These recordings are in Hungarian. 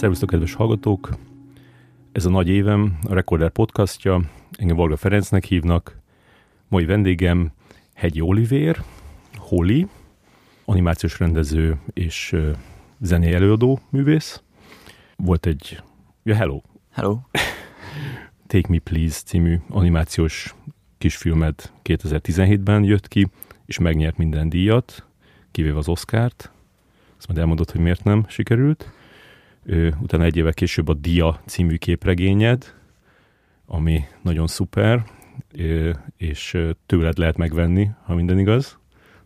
Szervusztok, kedves hallgatók! Ez a nagy évem, a Recorder podcastja, engem Valga Ferencnek hívnak. Mai vendégem Hegyi Olivér, Holly, animációs rendező és zené előadó művész. Volt egy, ja hello, Hello. Take Me Please című animációs kisfilmed 2017-ben jött ki, és megnyert minden díjat, kivéve az Oscárt. Azt majd elmondod, hogy miért nem sikerült. Utána egy évvel később a Dia című képregényed, ami nagyon szuper, és tőled lehet megvenni, ha minden igaz.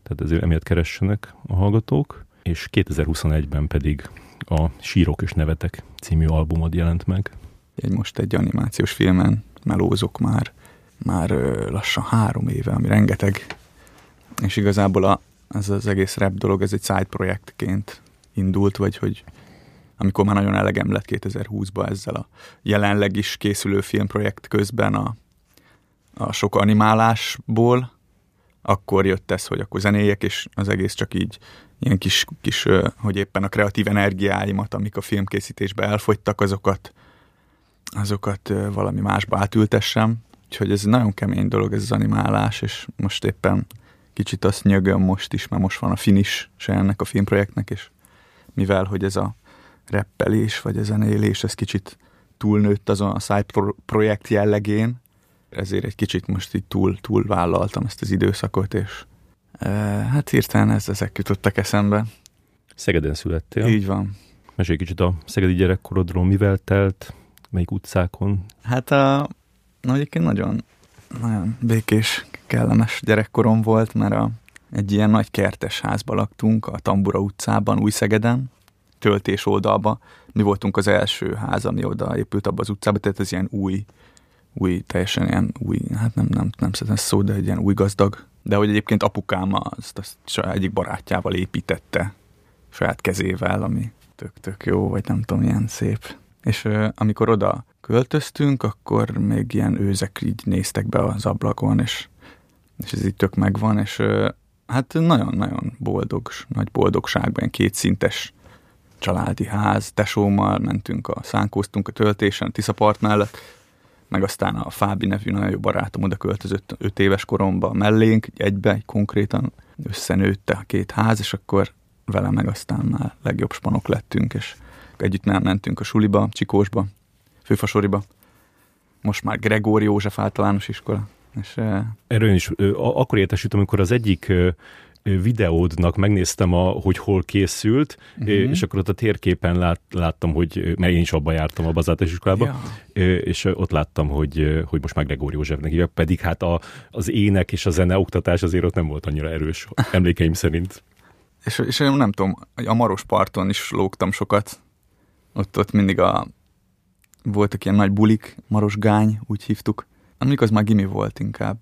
Tehát ezért emiatt keressenek a hallgatók. És 2021-ben pedig a Sírok és Nevetek című albumod jelent meg. Egy most egy animációs filmen melózok már, már lassan három éve, ami rengeteg. És igazából a, ez az egész rap dolog, ez egy side projektként indult, vagy hogy amikor már nagyon elegem lett 2020-ban ezzel a jelenleg is készülő filmprojekt közben a, a sok animálásból, akkor jött ez, hogy akkor zenéjek, és az egész csak így ilyen kis, kis hogy éppen a kreatív energiáimat, amik a filmkészítésbe elfogytak, azokat azokat valami másba átültessem. Úgyhogy ez nagyon kemény dolog ez az animálás, és most éppen kicsit azt nyögöm most is, mert most van a finish se ennek a filmprojektnek, és mivel, hogy ez a reppelés, vagy a zenélés, ez kicsit túlnőtt azon a side pro- projekt jellegén, ezért egy kicsit most így túl, túl vállaltam ezt az időszakot, és e, hát hirtelen ez, ezek jutottak eszembe. Szegeden születtél. Így van. Mesélj kicsit a szegedi gyerekkorodról, mivel telt, melyik utcákon. Hát a, na, egyébként nagyon, nagyon békés, kellemes gyerekkorom volt, mert a, egy ilyen nagy kertes házba laktunk a Tambura utcában, Új-Szegeden, töltés oldalba. Mi voltunk az első ház, ami oda épült abba az utcába, tehát ez ilyen új, új, teljesen ilyen új, hát nem, nem, nem szeretem szó, de egy ilyen új gazdag. De hogy egyébként apukám azt, azt egyik barátjával építette saját kezével, ami tök-tök jó, vagy nem tudom, ilyen szép. És amikor oda költöztünk, akkor még ilyen őzek így néztek be az ablakon, és, és ez így tök megvan, és hát nagyon-nagyon boldog, nagy boldogságban, kétszintes családi ház, tesómmal mentünk, a, szánkóztunk a töltésen, a Tiszapart mellett, meg aztán a Fábi nevű nagyon jó barátom oda költözött 5 éves koromba mellénk, egybe, konkrétan összenőtte a két ház, és akkor vele meg aztán már legjobb spanok lettünk, és együtt mentünk a suliba, Csikósba, Főfasoriba. Most már Gregóri József általános iskola. És, Erről én is akkor értesültem, amikor az egyik videódnak megnéztem, a, hogy hol készült, uh-huh. és akkor ott a térképen lát, láttam, hogy, mert én is abba jártam az általános iskolába, ja. És ott láttam, hogy, hogy most már Gregóri Józsefnek hívják, pedig hát a, az ének és a zene oktatás azért ott nem volt annyira erős, emlékeim szerint. És, és én nem tudom, a Maros parton is lógtam sokat. Ott, ott mindig a, voltak ilyen nagy bulik, Maros Gány, úgy hívtuk. Amik az már gimi volt inkább.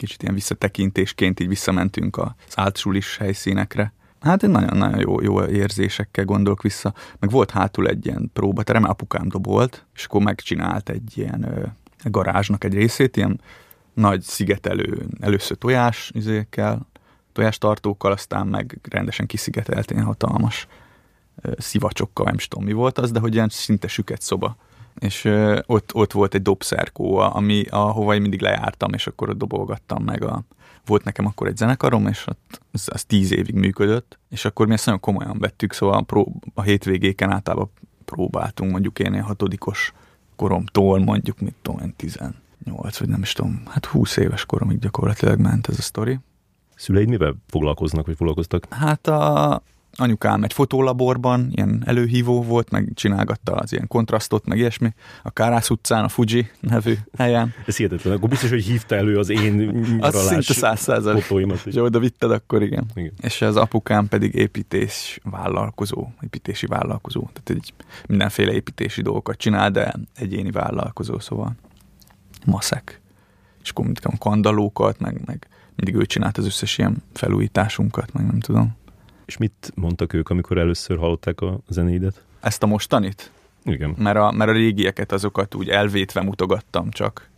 Kicsit ilyen visszatekintésként így visszamentünk az áltsulis helyszínekre. Hát egy nagyon-nagyon jó, jó érzésekkel gondolok vissza. Meg volt hátul egy ilyen próbaterem, apukám dobolt, és akkor megcsinált egy ilyen ö, garázsnak egy részét, ilyen nagy szigetelő, először tojás izékkel, tojástartókkal, aztán meg rendesen kiszigetelt ilyen hatalmas ö, szivacsokkal, nem is tudom mi volt az, de hogy ilyen szinte süket szoba. És ott, ott volt egy dobszerkó, ami, ahova én mindig lejártam, és akkor ott dobolgattam meg a... Volt nekem akkor egy zenekarom, és ott az, az tíz évig működött, és akkor mi ezt nagyon komolyan vettük, szóval a, pró, a hétvégéken általában próbáltunk, mondjuk én ilyen hatodikos koromtól, mondjuk mit tudom én, 18, vagy nem is tudom, hát 20 éves koromig gyakorlatilag ment ez a sztori. Szüleid mivel foglalkoznak, vagy foglalkoztak? Hát a anyukám egy fotólaborban, ilyen előhívó volt, meg csinálgatta az ilyen kontrasztot, meg ilyesmi. A Kárász utcán, a Fuji nevű helyen. Ez hihetetlen. Akkor biztos, hogy hívta elő az én Az szinte száz százalék. És oda vitted, akkor igen. Igen. És az apukám pedig építés vállalkozó, építési vállalkozó. Tehát egy mindenféle építési dolgokat csinál, de egyéni vállalkozó, szóval maszek. És akkor kandalókat, meg, meg mindig ő csinált az összes ilyen felújításunkat, meg nem tudom. És mit mondtak ők, amikor először hallották a zenéidet? Ezt a mostanit? Igen. Mert a, mert a régieket azokat úgy elvétve mutogattam csak.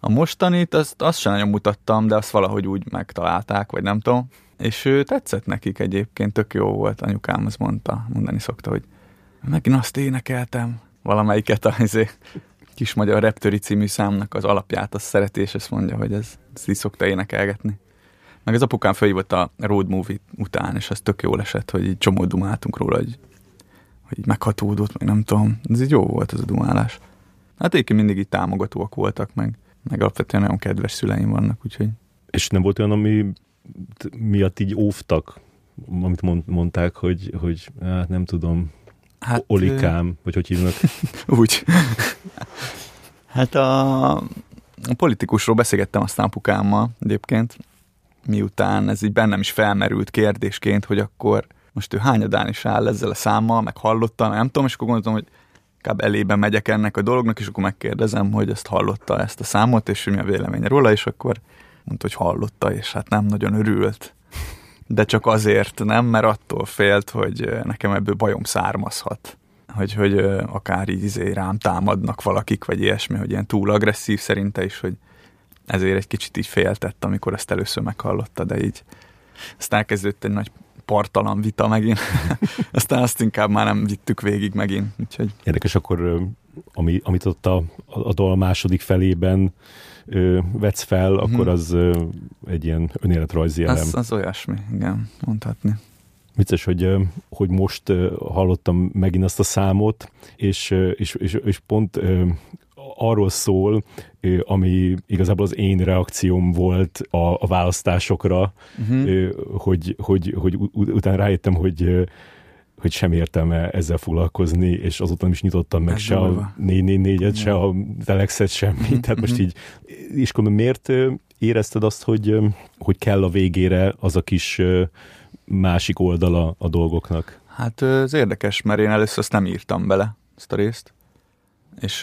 A mostanit, azt, azt sem nagyon mutattam, de azt valahogy úgy megtalálták, vagy nem tudom. És ő tetszett nekik egyébként, tök jó volt, anyukám azt mondta, mondani szokta, hogy Megint azt énekeltem, valamelyiket a izé, kis magyar reptöri című számnak az alapját, azt szereti, és ezt mondja, hogy ez, ezt így szokta énekelgetni. Meg az apukám fölhívott a road movie után, és az tök jól esett, hogy így csomó dumáltunk róla, hogy, hogy így meghatódott, meg nem tudom. Ez így jó volt ez a dumálás. Hát egyébként mindig így támogatóak voltak, meg, meg alapvetően nagyon kedves szüleim vannak, úgyhogy... És nem volt olyan, ami miatt így óvtak, amit mondták, hogy, hogy hát nem tudom, hát, Olikám, vagy hogy hívnak? Úgy. hát a, a politikusról beszélgettem aztán apukámmal egyébként, miután ez így bennem is felmerült kérdésként, hogy akkor most ő hányadán is áll ezzel a számmal, meg hallottam, nem tudom, és akkor gondoltam, hogy inkább elébe megyek ennek a dolognak, és akkor megkérdezem, hogy ezt hallotta ezt a számot, és mi a véleménye róla, és akkor mondta, hogy hallotta, és hát nem nagyon örült. De csak azért nem, mert attól félt, hogy nekem ebből bajom származhat. Hogy, hogy akár így izé rám támadnak valakik, vagy ilyesmi, hogy ilyen túl agresszív szerinte is, hogy ezért egy kicsit így féltett, amikor ezt először meghallotta, de így aztán elkezdődött egy nagy partalan vita megint. Aztán azt inkább már nem vittük végig megint. Úgyhogy... Érdekes, akkor ami, amit ott a, a dal második felében ö, vetsz fel, hmm. akkor az ö, egy ilyen önéletrajzi elem. Az, az olyasmi, igen, mondhatni. Vicces, hogy, hogy most hallottam megint azt a számot, és, és, és, és pont arról szól, ami igazából az én reakcióm volt a, a választásokra, uh-huh. hogy, hogy, hogy utána rájöttem, hogy hogy sem értelme ezzel foglalkozni, és azután is nyitottam meg Ez se a 444-et, se a Telexet, semmi. Uh-huh. Tehát most így, és akkor miért érezted azt, hogy, hogy kell a végére az a kis másik oldala a dolgoknak? Hát ez érdekes, mert én először azt nem írtam bele, ezt a részt és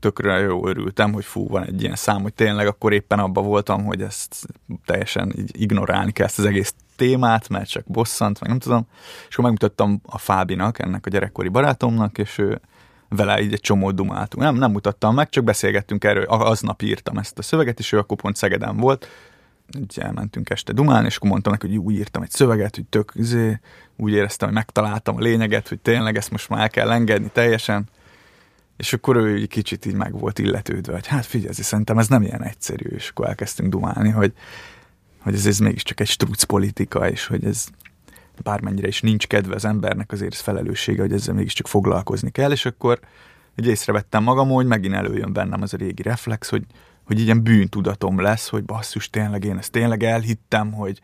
tökre jó örültem, hogy fú, van egy ilyen szám, hogy tényleg akkor éppen abban voltam, hogy ezt teljesen így ignorálni kell ezt az egész témát, mert csak bosszant, meg nem tudom, és akkor megmutattam a Fábinak, ennek a gyerekkori barátomnak, és ő vele így egy csomó dumáltunk. Nem, nem mutattam meg, csak beszélgettünk erről, aznap írtam ezt a szöveget, és ő akkor pont Szegeden volt, így elmentünk este dumálni, és akkor mondtam neki, hogy úgy írtam egy szöveget, hogy tök, izé, úgy éreztem, hogy megtaláltam a lényeget, hogy tényleg ezt most már el kell engedni teljesen, és akkor ő egy kicsit így meg volt illetődve, hogy hát figyelj, szerintem ez nem ilyen egyszerű, és akkor elkezdtünk dumálni, hogy, hogy ez, ez mégiscsak egy struc politika, és hogy ez bármennyire is nincs kedve az embernek, azért ez felelőssége, hogy ezzel mégiscsak foglalkozni kell, és akkor egy észrevettem magam, hogy megint előjön bennem az a régi reflex, hogy, hogy ilyen bűntudatom lesz, hogy basszus, tényleg én ezt tényleg elhittem, hogy,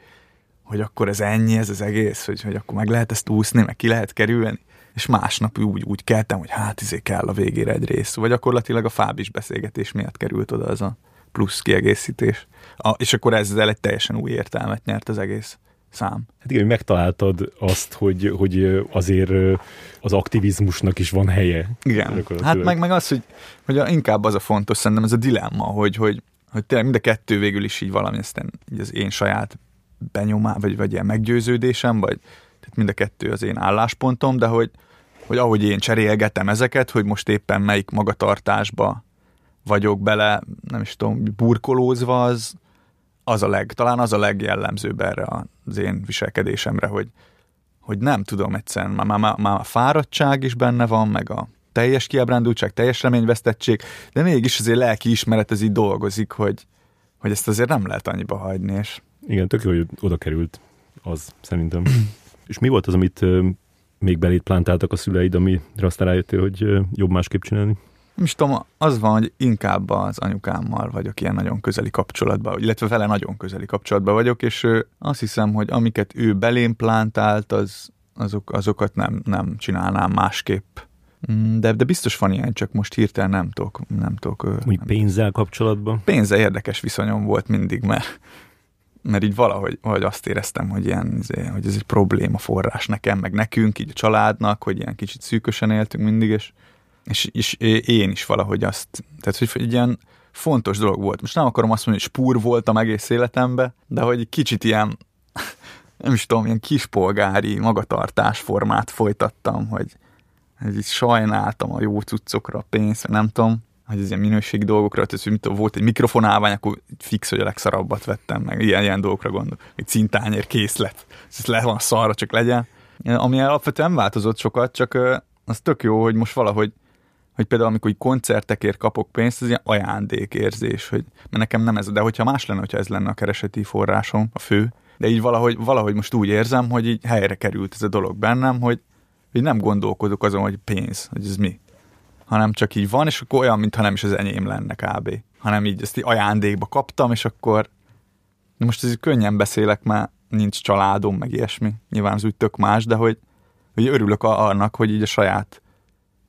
hogy akkor ez ennyi, ez az egész, hogy, hogy akkor meg lehet ezt úszni, meg ki lehet kerülni és másnap úgy, úgy keltem, hogy hát izé kell a végére egy rész. Vagy gyakorlatilag a fábis beszélgetés miatt került oda az a plusz kiegészítés. A, és akkor ezzel egy teljesen új értelmet nyert az egész szám. Hát igen, megtaláltad azt, hogy, hogy azért az aktivizmusnak is van helye. Igen, hát meg, meg az, hogy, hogy inkább az a fontos, szerintem ez a dilemma, hogy, hogy, hogy tényleg mind a kettő végül is így valami, aztán így az én saját benyomá, vagy, vagy ilyen meggyőződésem, vagy tehát mind a kettő az én álláspontom, de hogy, hogy ahogy én cserélgetem ezeket, hogy most éppen melyik magatartásba vagyok bele, nem is tudom, burkolózva, az, az a leg, talán az a legjellemzőbb erre az én viselkedésemre, hogy, hogy nem tudom egyszerűen, már, már, már a fáradtság is benne van, meg a teljes kiábrándultság, teljes reményvesztettség, de mégis azért lelki ismeret ez így dolgozik, hogy, hogy ezt azért nem lehet annyiba hagyni. És... Igen, tök jó, hogy oda került az, szerintem. És mi volt az, amit még belét plántáltak a szüleid, amire aztán rájöttél, hogy jobb másképp csinálni? Nem is tudom, az van, hogy inkább az anyukámmal vagyok ilyen nagyon közeli kapcsolatban, illetve vele nagyon közeli kapcsolatban vagyok, és azt hiszem, hogy amiket ő belém plántált, az, azok, azokat nem, nem csinálnám másképp. Mm, de, de biztos van ilyen, csak most hirtelen nem tudok. Nem tudok Úgy nem pénzzel kapcsolatban? Pénzzel érdekes viszonyom volt mindig, mert mert így valahogy, valahogy azt éreztem, hogy, ilyen, izé, hogy ez egy probléma forrás nekem, meg nekünk, így a családnak, hogy ilyen kicsit szűkösen éltünk mindig, és, és, és én is valahogy azt, tehát hogy egy ilyen fontos dolog volt. Most nem akarom azt mondani, hogy spúr voltam egész életembe, de hogy kicsit ilyen, nem is tudom, ilyen kispolgári magatartás formát folytattam, hogy, hogy így sajnáltam a jó cuccokra a pénzt, nem tudom, hogy az ilyen minőségi dolgokra, tehát hogy volt egy mikrofonálvány, akkor fix, hogy a legszarabbat vettem, meg ilyen, ilyen dolgokra gondol. Egy cintányér készlet. Ez le van szarra, csak legyen. Ami alapvetően nem változott sokat, csak az tök jó, hogy most valahogy hogy például amikor így koncertekért kapok pénzt, ez ilyen ajándékérzés, hogy, mert nekem nem ez, de hogyha más lenne, hogyha ez lenne a kereseti forrásom, a fő, de így valahogy, valahogy most úgy érzem, hogy így helyre került ez a dolog bennem, hogy, hogy nem gondolkodok azon, hogy pénz, hogy ez mi, hanem csak így van, és akkor olyan, mintha nem is az enyém lenne kb. Hanem így ezt így ajándékba kaptam, és akkor most ez könnyen beszélek, mert nincs családom, meg ilyesmi. Nyilván az úgy tök más, de hogy, hogy örülök annak, hogy így a saját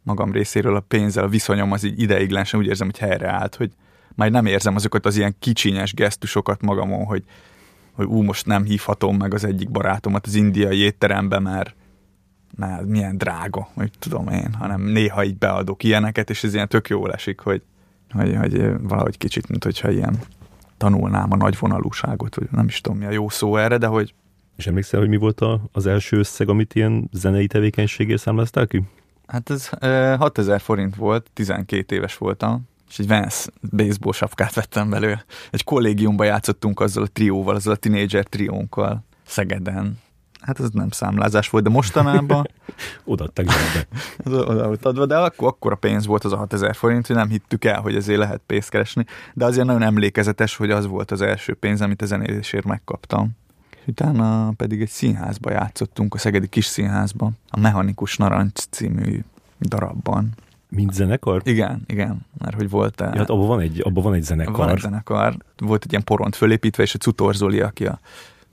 magam részéről a pénzzel a viszonyom az így ideiglenesen úgy érzem, hogy helyreállt, hogy már nem érzem azokat az ilyen kicsinyes gesztusokat magamon, hogy, hogy ú, most nem hívhatom meg az egyik barátomat az indiai étterembe, mert, mert milyen drága, hogy tudom én, hanem néha így beadok ilyeneket, és ez ilyen tök jól esik, hogy, hogy, hogy valahogy kicsit, mint hogyha ilyen tanulnám a nagyvonalúságot, vagy nem is tudom mi a jó szó erre, de hogy... És emlékszel, hogy mi volt a, az első összeg, amit ilyen zenei tevékenységért számláztál ki? Hát ez e, 6000 forint volt, 12 éves voltam, és egy Vance baseball sapkát vettem belőle. Egy kollégiumba játszottunk azzal a trióval, azzal a teenager triónkkal Szegeden. Hát ez nem számlázás volt, de mostanában... Odaadtak zsebbe. oda volt adva, de akkor, akkor a pénz volt az a 6000 forint, hogy nem hittük el, hogy ezért lehet pénzt keresni. De azért nagyon emlékezetes, hogy az volt az első pénz, amit a zenélésért megkaptam. És utána pedig egy színházba játszottunk, a Szegedi Kis Színházban, a Mechanikus Narancs című darabban. Mint zenekar? Igen, igen, mert hogy volt... Ja, hát abban van egy, abban van egy zenekar. Van egy zenekar. Volt egy ilyen poront fölépítve, és a Cutor Zoli, aki a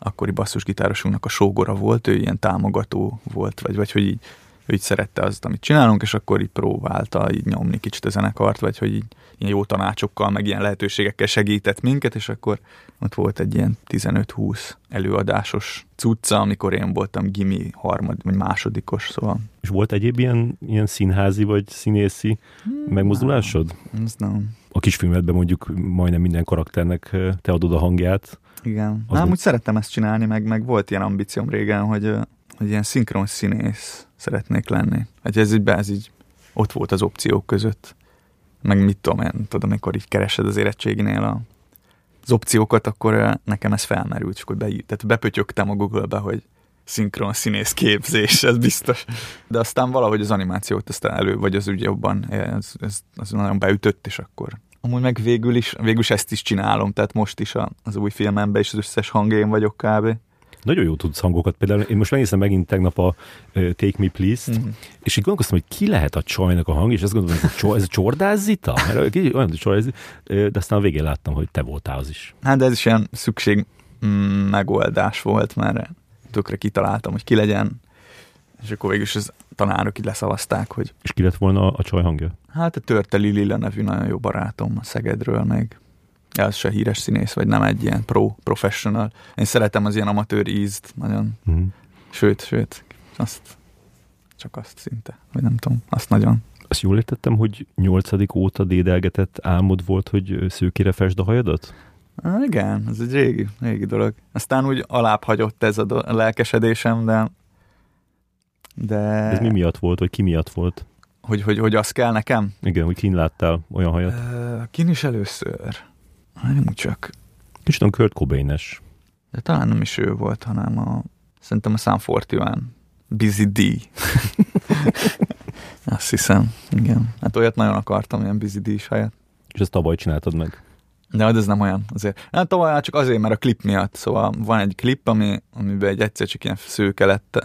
akkori basszusgitárosunknak a sógora volt, ő ilyen támogató volt, vagy, vagy hogy így, ő így szerette azt, amit csinálunk, és akkor így próbálta így nyomni kicsit a zenekart, vagy hogy így ilyen jó tanácsokkal, meg ilyen lehetőségekkel segített minket, és akkor ott volt egy ilyen 15-20 előadásos cucca, amikor én voltam gimi harmad, vagy másodikos, szóval. És volt egyéb ilyen, ilyen színházi vagy színészi hmm, megmozdulásod? Nem, nem. A kisfilmedben mondjuk majdnem minden karakternek te adod a hangját. Igen. Az úgy szerettem ezt csinálni, meg, meg volt ilyen ambícióm régen, hogy, hogy ilyen szinkron színész szeretnék lenni. Hát ez így, ez így ott volt az opciók között meg mit tudom én, tudom, amikor így keresed az érettséginél a, az opciókat, akkor nekem ez felmerült, és akkor be, tehát bepötyögtem a Google-be, hogy szinkron színész képzés, ez biztos. De aztán valahogy az animációt aztán elő, vagy az ugye jobban, ez, ez, az nagyon beütött, és akkor amúgy meg végül is, végül is ezt is csinálom, tehát most is az új filmemben is az összes hangén vagyok kb. Nagyon jó tudsz hangokat. Például én most megnézem megint tegnap a Take Me Please-t, mm-hmm. és így gondolkoztam, hogy ki lehet a csajnak a hang, és azt gondolom, hogy ez a csordázzita? Mert olyan, hogy csordázzita, de aztán a végén láttam, hogy te voltál az is. Hát de ez is ilyen szükség mm, megoldás volt, mert tökre kitaláltam, hogy ki legyen, és akkor végül is az tanárok így leszavazták, hogy... És ki lett volna a, a csaj hangja? Hát a Törte Lilla nevű nagyon jó barátom a Szegedről meg az se híres színész, vagy nem egy ilyen pro, professional. Én szeretem az ilyen amatőr ízt, nagyon. Mm. Sőt, sőt, azt csak azt szinte, vagy nem tudom, azt nagyon. Azt jól értettem, hogy nyolcadik óta dédelgetett álmod volt, hogy szőkére fesd a hajadat? Igen, ez egy régi, régi dolog. Aztán úgy alább hagyott ez a, do- a lelkesedésem, de... De... Ez mi miatt volt, vagy ki miatt volt? Hogy, hogy, hogy az kell nekem? Igen, hogy kin láttál olyan hajat? Uh, kin is először. Nem csak. Kicsit olyan Kurt cobain. De talán nem is ő volt, hanem a, szerintem a Sam Fortivan. Busy D. Azt hiszem, igen. Hát olyat nagyon akartam, ilyen Busy D saját. És ezt tavaly csináltad meg? De ez nem olyan azért. Nem tavaly csak azért, mert a klip miatt. Szóval van egy klip, ami, amiben egy egyszer csak ilyen szőke lett,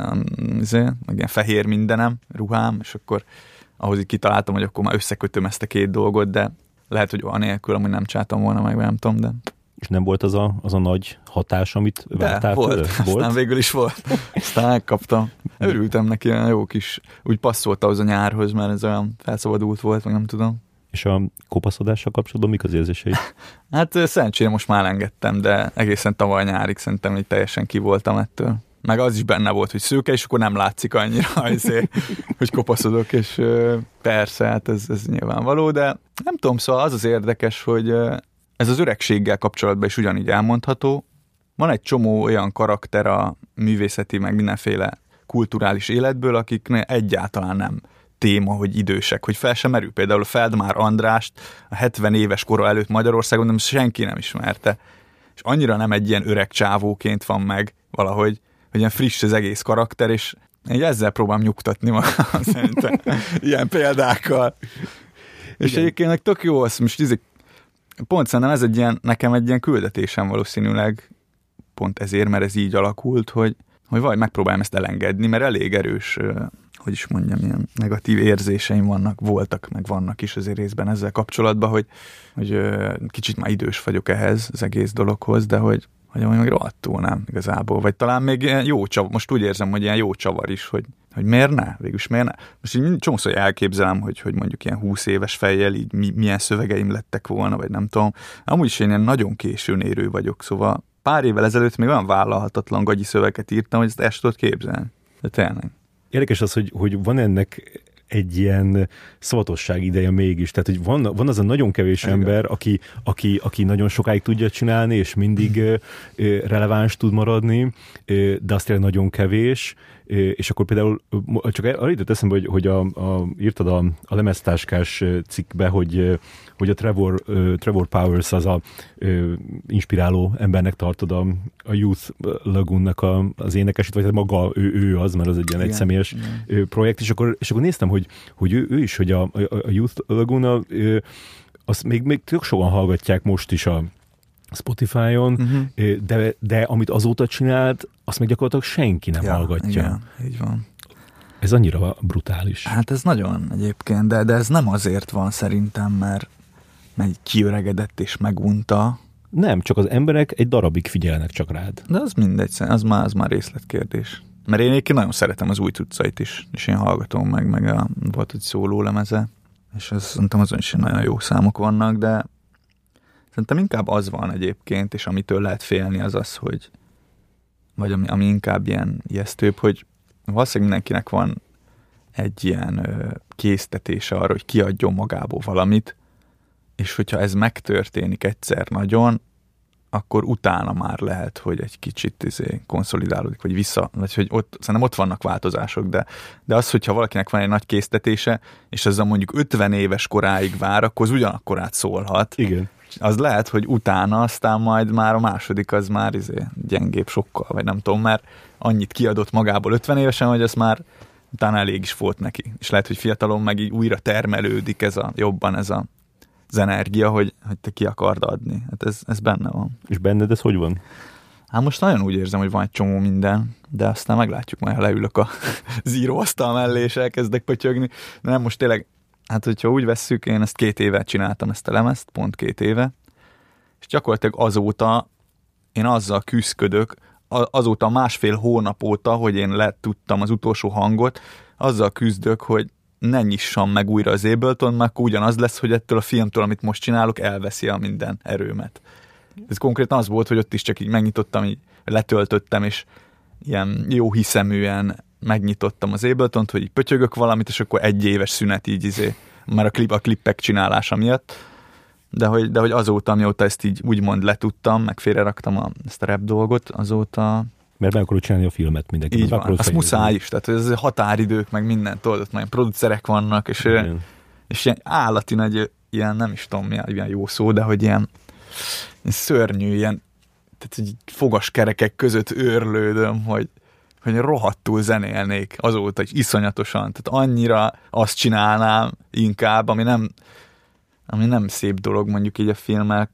azért, meg ilyen fehér mindenem, ruhám, és akkor ahhoz így kitaláltam, hogy akkor már összekötöm ezt a két dolgot, de lehet, hogy anélkül, amúgy nem csátam volna meg, nem tudom, de... És nem volt az a, az a nagy hatás, amit de, vártál volt. Tőle? volt. Aztán végül is volt. Aztán megkaptam. Örültem neki, olyan jó kis, úgy passzolt az a nyárhoz, mert ez olyan felszabadult volt, meg nem tudom. És a kopaszodással kapcsolatban mik az érzései? hát szerencsére most már engedtem, de egészen tavaly nyárig szerintem hogy teljesen ki voltam ettől meg az is benne volt, hogy szőke, és akkor nem látszik annyira, azért, hogy kopaszodok, és persze, hát ez, ez nyilvánvaló, de nem tudom, szóval az az érdekes, hogy ez az öregséggel kapcsolatban is ugyanígy elmondható. Van egy csomó olyan karakter a művészeti, meg mindenféle kulturális életből, akiknél egyáltalán nem téma, hogy idősek, hogy fel sem merül. Például Feldmár Andrást a 70 éves kora előtt Magyarországon nem senki nem ismerte. És annyira nem egy ilyen öreg csávóként van meg valahogy, hogy ilyen friss az egész karakter, és Én ezzel próbálom nyugtatni magam, szerintem, ilyen példákkal. És Igen. egyébként meg tök jó, azt most izé, pont szerintem ez egy ilyen, nekem egy ilyen küldetésem valószínűleg, pont ezért, mert ez így alakult, hogy, hogy vagy megpróbálom ezt elengedni, mert elég erős, hogy is mondjam, ilyen negatív érzéseim vannak, voltak, meg vannak is azért részben ezzel kapcsolatban, hogy, hogy kicsit már idős vagyok ehhez az egész dologhoz, de hogy, hogy meg rohadtul nem igazából, vagy talán még ilyen jó csavar, most úgy érzem, hogy ilyen jó csavar is, hogy, hogy miért ne, végülis miért ne. Most így csomószor elképzelem, hogy, hogy mondjuk ilyen 20 éves fejjel így mi, milyen szövegeim lettek volna, vagy nem tudom. Amúgy is én ilyen nagyon későn érő vagyok, szóval pár évvel ezelőtt még olyan vállalhatatlan gagyi szöveget írtam, hogy ezt el tudod képzelni. De tényleg. Érdekes az, hogy, hogy van ennek egy ilyen szavatosság ideje mégis. Tehát, hogy van, van az a nagyon kevés Igen. ember, aki, aki, aki nagyon sokáig tudja csinálni, és mindig releváns tud maradni, de azt tényleg nagyon kevés, és akkor például csak arra jutott eszembe, hogy, hogy a, a, írtad a, a lemeztáskás cikkbe, hogy, hogy a Trevor, Trevor Powers az a inspiráló embernek tartod a, a Youth Lagoon-nak a, az énekesét, vagy hát maga ő, ő az, mert az egy ilyen egyszemélyes projekt, és akkor, és akkor néztem, hogy, hogy ő, ő is, hogy a, a Youth Lagoon azt még, még tök sokan hallgatják most is a, Spotify-on, uh-huh. de, de amit azóta csinált, azt meg gyakorlatilag senki nem ja, hallgatja. Igen, így van. Ez annyira brutális. Hát ez nagyon egyébként, de, de ez nem azért van szerintem, mert, mert kiöregedett és megunta. Nem, csak az emberek egy darabig figyelnek csak rád. De az mindegy, az már, az már részletkérdés. Mert én egyébként nagyon szeretem az új tudcait is, és én hallgatom meg, meg a, volt egy szóló lemeze, és az, szerintem azon is nagyon jó számok vannak, de Szerintem inkább az van egyébként, és amitől lehet félni az az, hogy vagy ami, ami inkább ilyen ijesztőbb, hogy valószínűleg mindenkinek van egy ilyen ö, késztetése arra, hogy kiadjon magából valamit, és hogyha ez megtörténik egyszer nagyon, akkor utána már lehet, hogy egy kicsit izé, konszolidálódik, vagy vissza, vagy hogy ott, szerintem ott vannak változások, de, de az, hogyha valakinek van egy nagy késztetése, és ezzel mondjuk 50 éves koráig vár, akkor az ugyanakkor szólhat. Igen az lehet, hogy utána aztán majd már a második az már izé gyengébb sokkal, vagy nem tudom, mert annyit kiadott magából 50 évesen, hogy ez már utána elég is volt neki. És lehet, hogy fiatalon meg így újra termelődik ez a, jobban ez a, az energia, hogy, hogy te ki akard adni. Hát ez, ez benne van. És benned ez hogy van? Hát most nagyon úgy érzem, hogy van egy csomó minden, de aztán meglátjuk majd, ha leülök a zíróasztal mellé, és elkezdek pötyögni. De nem, most tényleg hát hogyha úgy vesszük, én ezt két éve csináltam ezt a lemezt, pont két éve, és gyakorlatilag azóta én azzal küzdködök, azóta másfél hónap óta, hogy én letudtam az utolsó hangot, azzal küzdök, hogy ne nyissam meg újra az Ableton, mert ugyanaz lesz, hogy ettől a filmtől, amit most csinálok, elveszi a minden erőmet. Ez konkrétan az volt, hogy ott is csak így megnyitottam, így letöltöttem, és ilyen jó hiszeműen megnyitottam az ableton hogy így pötyögök valamit, és akkor egy éves szünet így izé, már a, klip, a klippek csinálása miatt. De hogy, de hogy azóta, amióta ezt így úgymond letudtam, meg félreraktam a, ezt a rap dolgot, azóta mert meg akarod csinálni a filmet mindenki. Így van, azt muszáj is, tehát ez határidők, meg minden, tudod, ott már producerek vannak, és, Igen. és ilyen állati nagy, ilyen nem is tudom, milyen jó szó, de hogy ilyen, ilyen szörnyű, ilyen tehát így fogaskerekek között őrlődöm, hogy, hogy rohadtul zenélnék azóta, hogy iszonyatosan, tehát annyira azt csinálnám inkább, ami nem, ami nem szép dolog mondjuk így a filmek,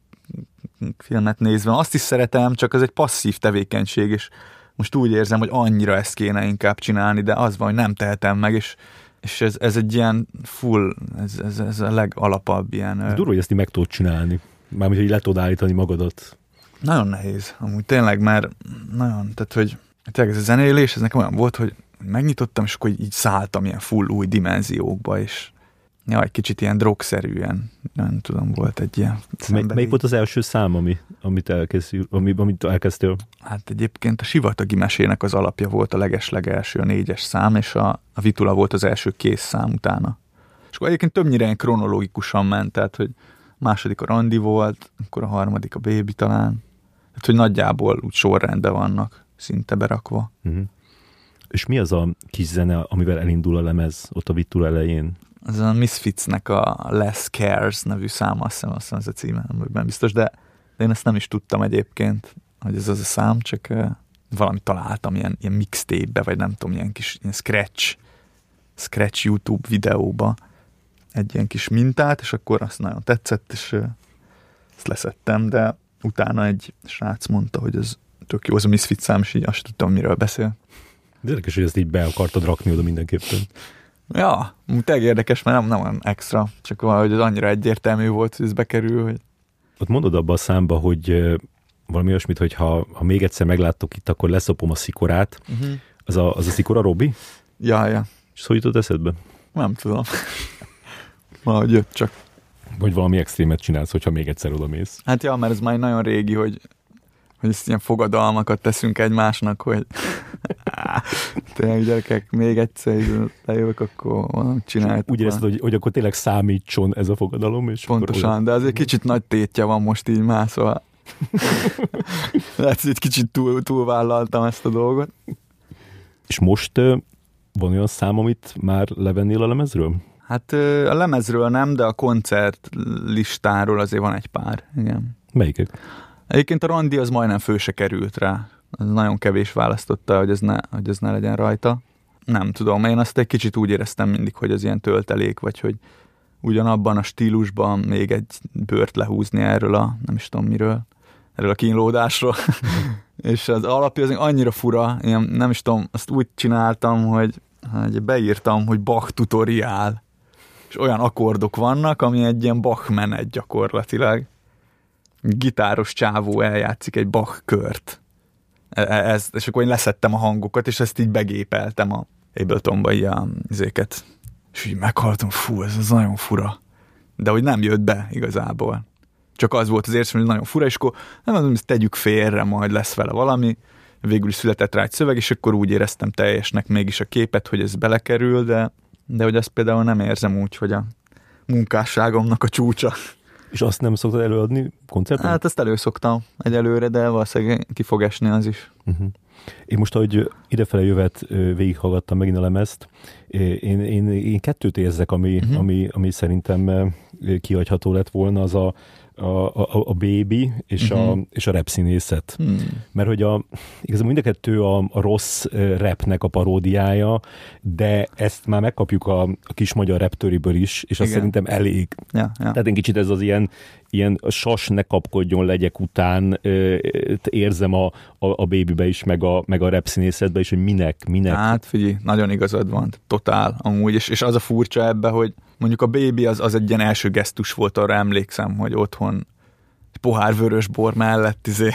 filmet nézve. Azt is szeretem, csak ez egy passzív tevékenység, és most úgy érzem, hogy annyira ezt kéne inkább csinálni, de az van, hogy nem tehetem meg, és, és ez, ez egy ilyen full, ez, ez, ez a legalapabb ilyen... Ez durva, hogy ezt így meg tudod csinálni. Mármint, hogy le tudod állítani magadat. Nagyon nehéz, amúgy tényleg, mert nagyon, tehát, hogy tényleg ez a zenélés, ez nekem olyan volt, hogy megnyitottam, és akkor így szálltam ilyen full új dimenziókba, és ja, egy kicsit ilyen drogszerűen, nem tudom, volt egy ilyen Mely, Melyik volt az első szám, ami, amit, elkezdtél, ami, amit elkezdtél? Hát egyébként a Sivatagi mesének az alapja volt a legeslegelső, a négyes szám, és a, a Vitula volt az első kész szám utána. És akkor egyébként többnyire ilyen kronológikusan ment, tehát, hogy második a Randi volt, akkor a harmadik a Baby talán, tehát, hogy nagyjából úgy sorrendben vannak szinte berakva. Uh-huh. És mi az a kis zene, amivel elindul a lemez ott a Vittul elején? Az a Misfitsnek a Less Cares nevű száma, azt hiszem, azt hiszem ez a címe, nem biztos, de, de én ezt nem is tudtam egyébként, hogy ez az a szám, csak valamit találtam ilyen, ilyen mixtape-be, vagy nem tudom, ilyen kis ilyen scratch, scratch YouTube videóba egy ilyen kis mintát, és akkor azt nagyon tetszett, és ezt leszettem, de utána egy srác mondta, hogy ez tök jó, az a Misfit szám, és így azt tudtam, miről beszél. De érdekes, hogy ezt így be akartad rakni oda mindenképpen. Ja, tényleg érdekes, mert nem, nem olyan extra, csak valahogy az annyira egyértelmű volt, hogy ez bekerül, hogy Ott mondod abba a számba, hogy valami olyasmit, hogy ha, ha még egyszer megláttok itt, akkor leszopom a szikorát. uh-huh. Az a, az a szikora Robi? ja, ja, És szó jutott eszedbe? nem tudom. valahogy jött csak. Vagy valami extrémet csinálsz, hogyha még egyszer oda mész. Hát ja, mert ez már nagyon régi, hogy, hogy ezt ilyen fogadalmakat teszünk egymásnak, hogy tényleg gyerekek, még egyszer lejövök, akkor valamit csináljátok. Úgy érezted, hogy, hogy akkor tényleg számítson ez a fogadalom, és akkor Pontosan, de azért kicsit nagy tétje van most így már, szóval lehet, hogy egy kicsit túl, túlvállaltam ezt a dolgot. És most van olyan szám, amit már levennél a lemezről? Hát a lemezről nem, de a koncert listáról azért van egy pár, igen. Melyikek? Egyébként a randi az majdnem fő se került rá. Nagyon kevés választotta, hogy ez ne, hogy ez ne legyen rajta. Nem tudom, én azt egy kicsit úgy éreztem mindig, hogy az ilyen töltelék, vagy hogy ugyanabban a stílusban még egy bőrt lehúzni erről a, nem is tudom miről, erről a kínlódásról. és az alapja az annyira fura, ilyen, nem is tudom, azt úgy csináltam, hogy, hogy beírtam, hogy Bach tutoriál. És olyan akkordok vannak, ami egy ilyen Bach menet gyakorlatilag gitáros csávó eljátszik egy Bach kört. E- e- Ez, és akkor én leszettem a hangokat, és ezt így begépeltem a Abletonba ilyen izéket. És így meghallottam, fú, ez az nagyon fura. De hogy nem jött be igazából. Csak az volt az érzésem, hogy nagyon fura, és akkor nem mondom, ezt tegyük félre, majd lesz vele valami. Végül is született rá egy szöveg, és akkor úgy éreztem teljesnek mégis a képet, hogy ez belekerül, de, de hogy azt például nem érzem úgy, hogy a munkásságomnak a csúcsa. És azt nem szoktad előadni koncerten? Hát ezt előszoktam egyelőre, de valószínűleg ki fog esni az is. Uh-huh. Én most, ahogy idefele jövet végighallgattam megint a lemezt, én, én, én kettőt érzek, ami, uh-huh. ami, ami szerintem kihagyható lett volna, az a, a, a, a baby és, uh-huh. a, Mhm. és a rap színészet. Hmm. Mert hogy a, igazából mind a kettő a, a rossz ö, rapnek a paródiája, de ezt már megkapjuk a, a kis magyar reptöriből is, és azt Igen. szerintem elég. Ja, ja. Tehát én kicsit ez az ilyen, ilyen sas ne kapkodjon legyek után érzem a, a, a babybe is, meg a, meg a rap színészetbe is, hogy minek, minek. Hát figyelj, nagyon igazad van, totál amúgy, és, és az a furcsa ebbe, hogy mondjuk a baby az, az egy ilyen első gesztus volt, arra emlékszem, hogy otthon egy pohár vörös bor mellett izé,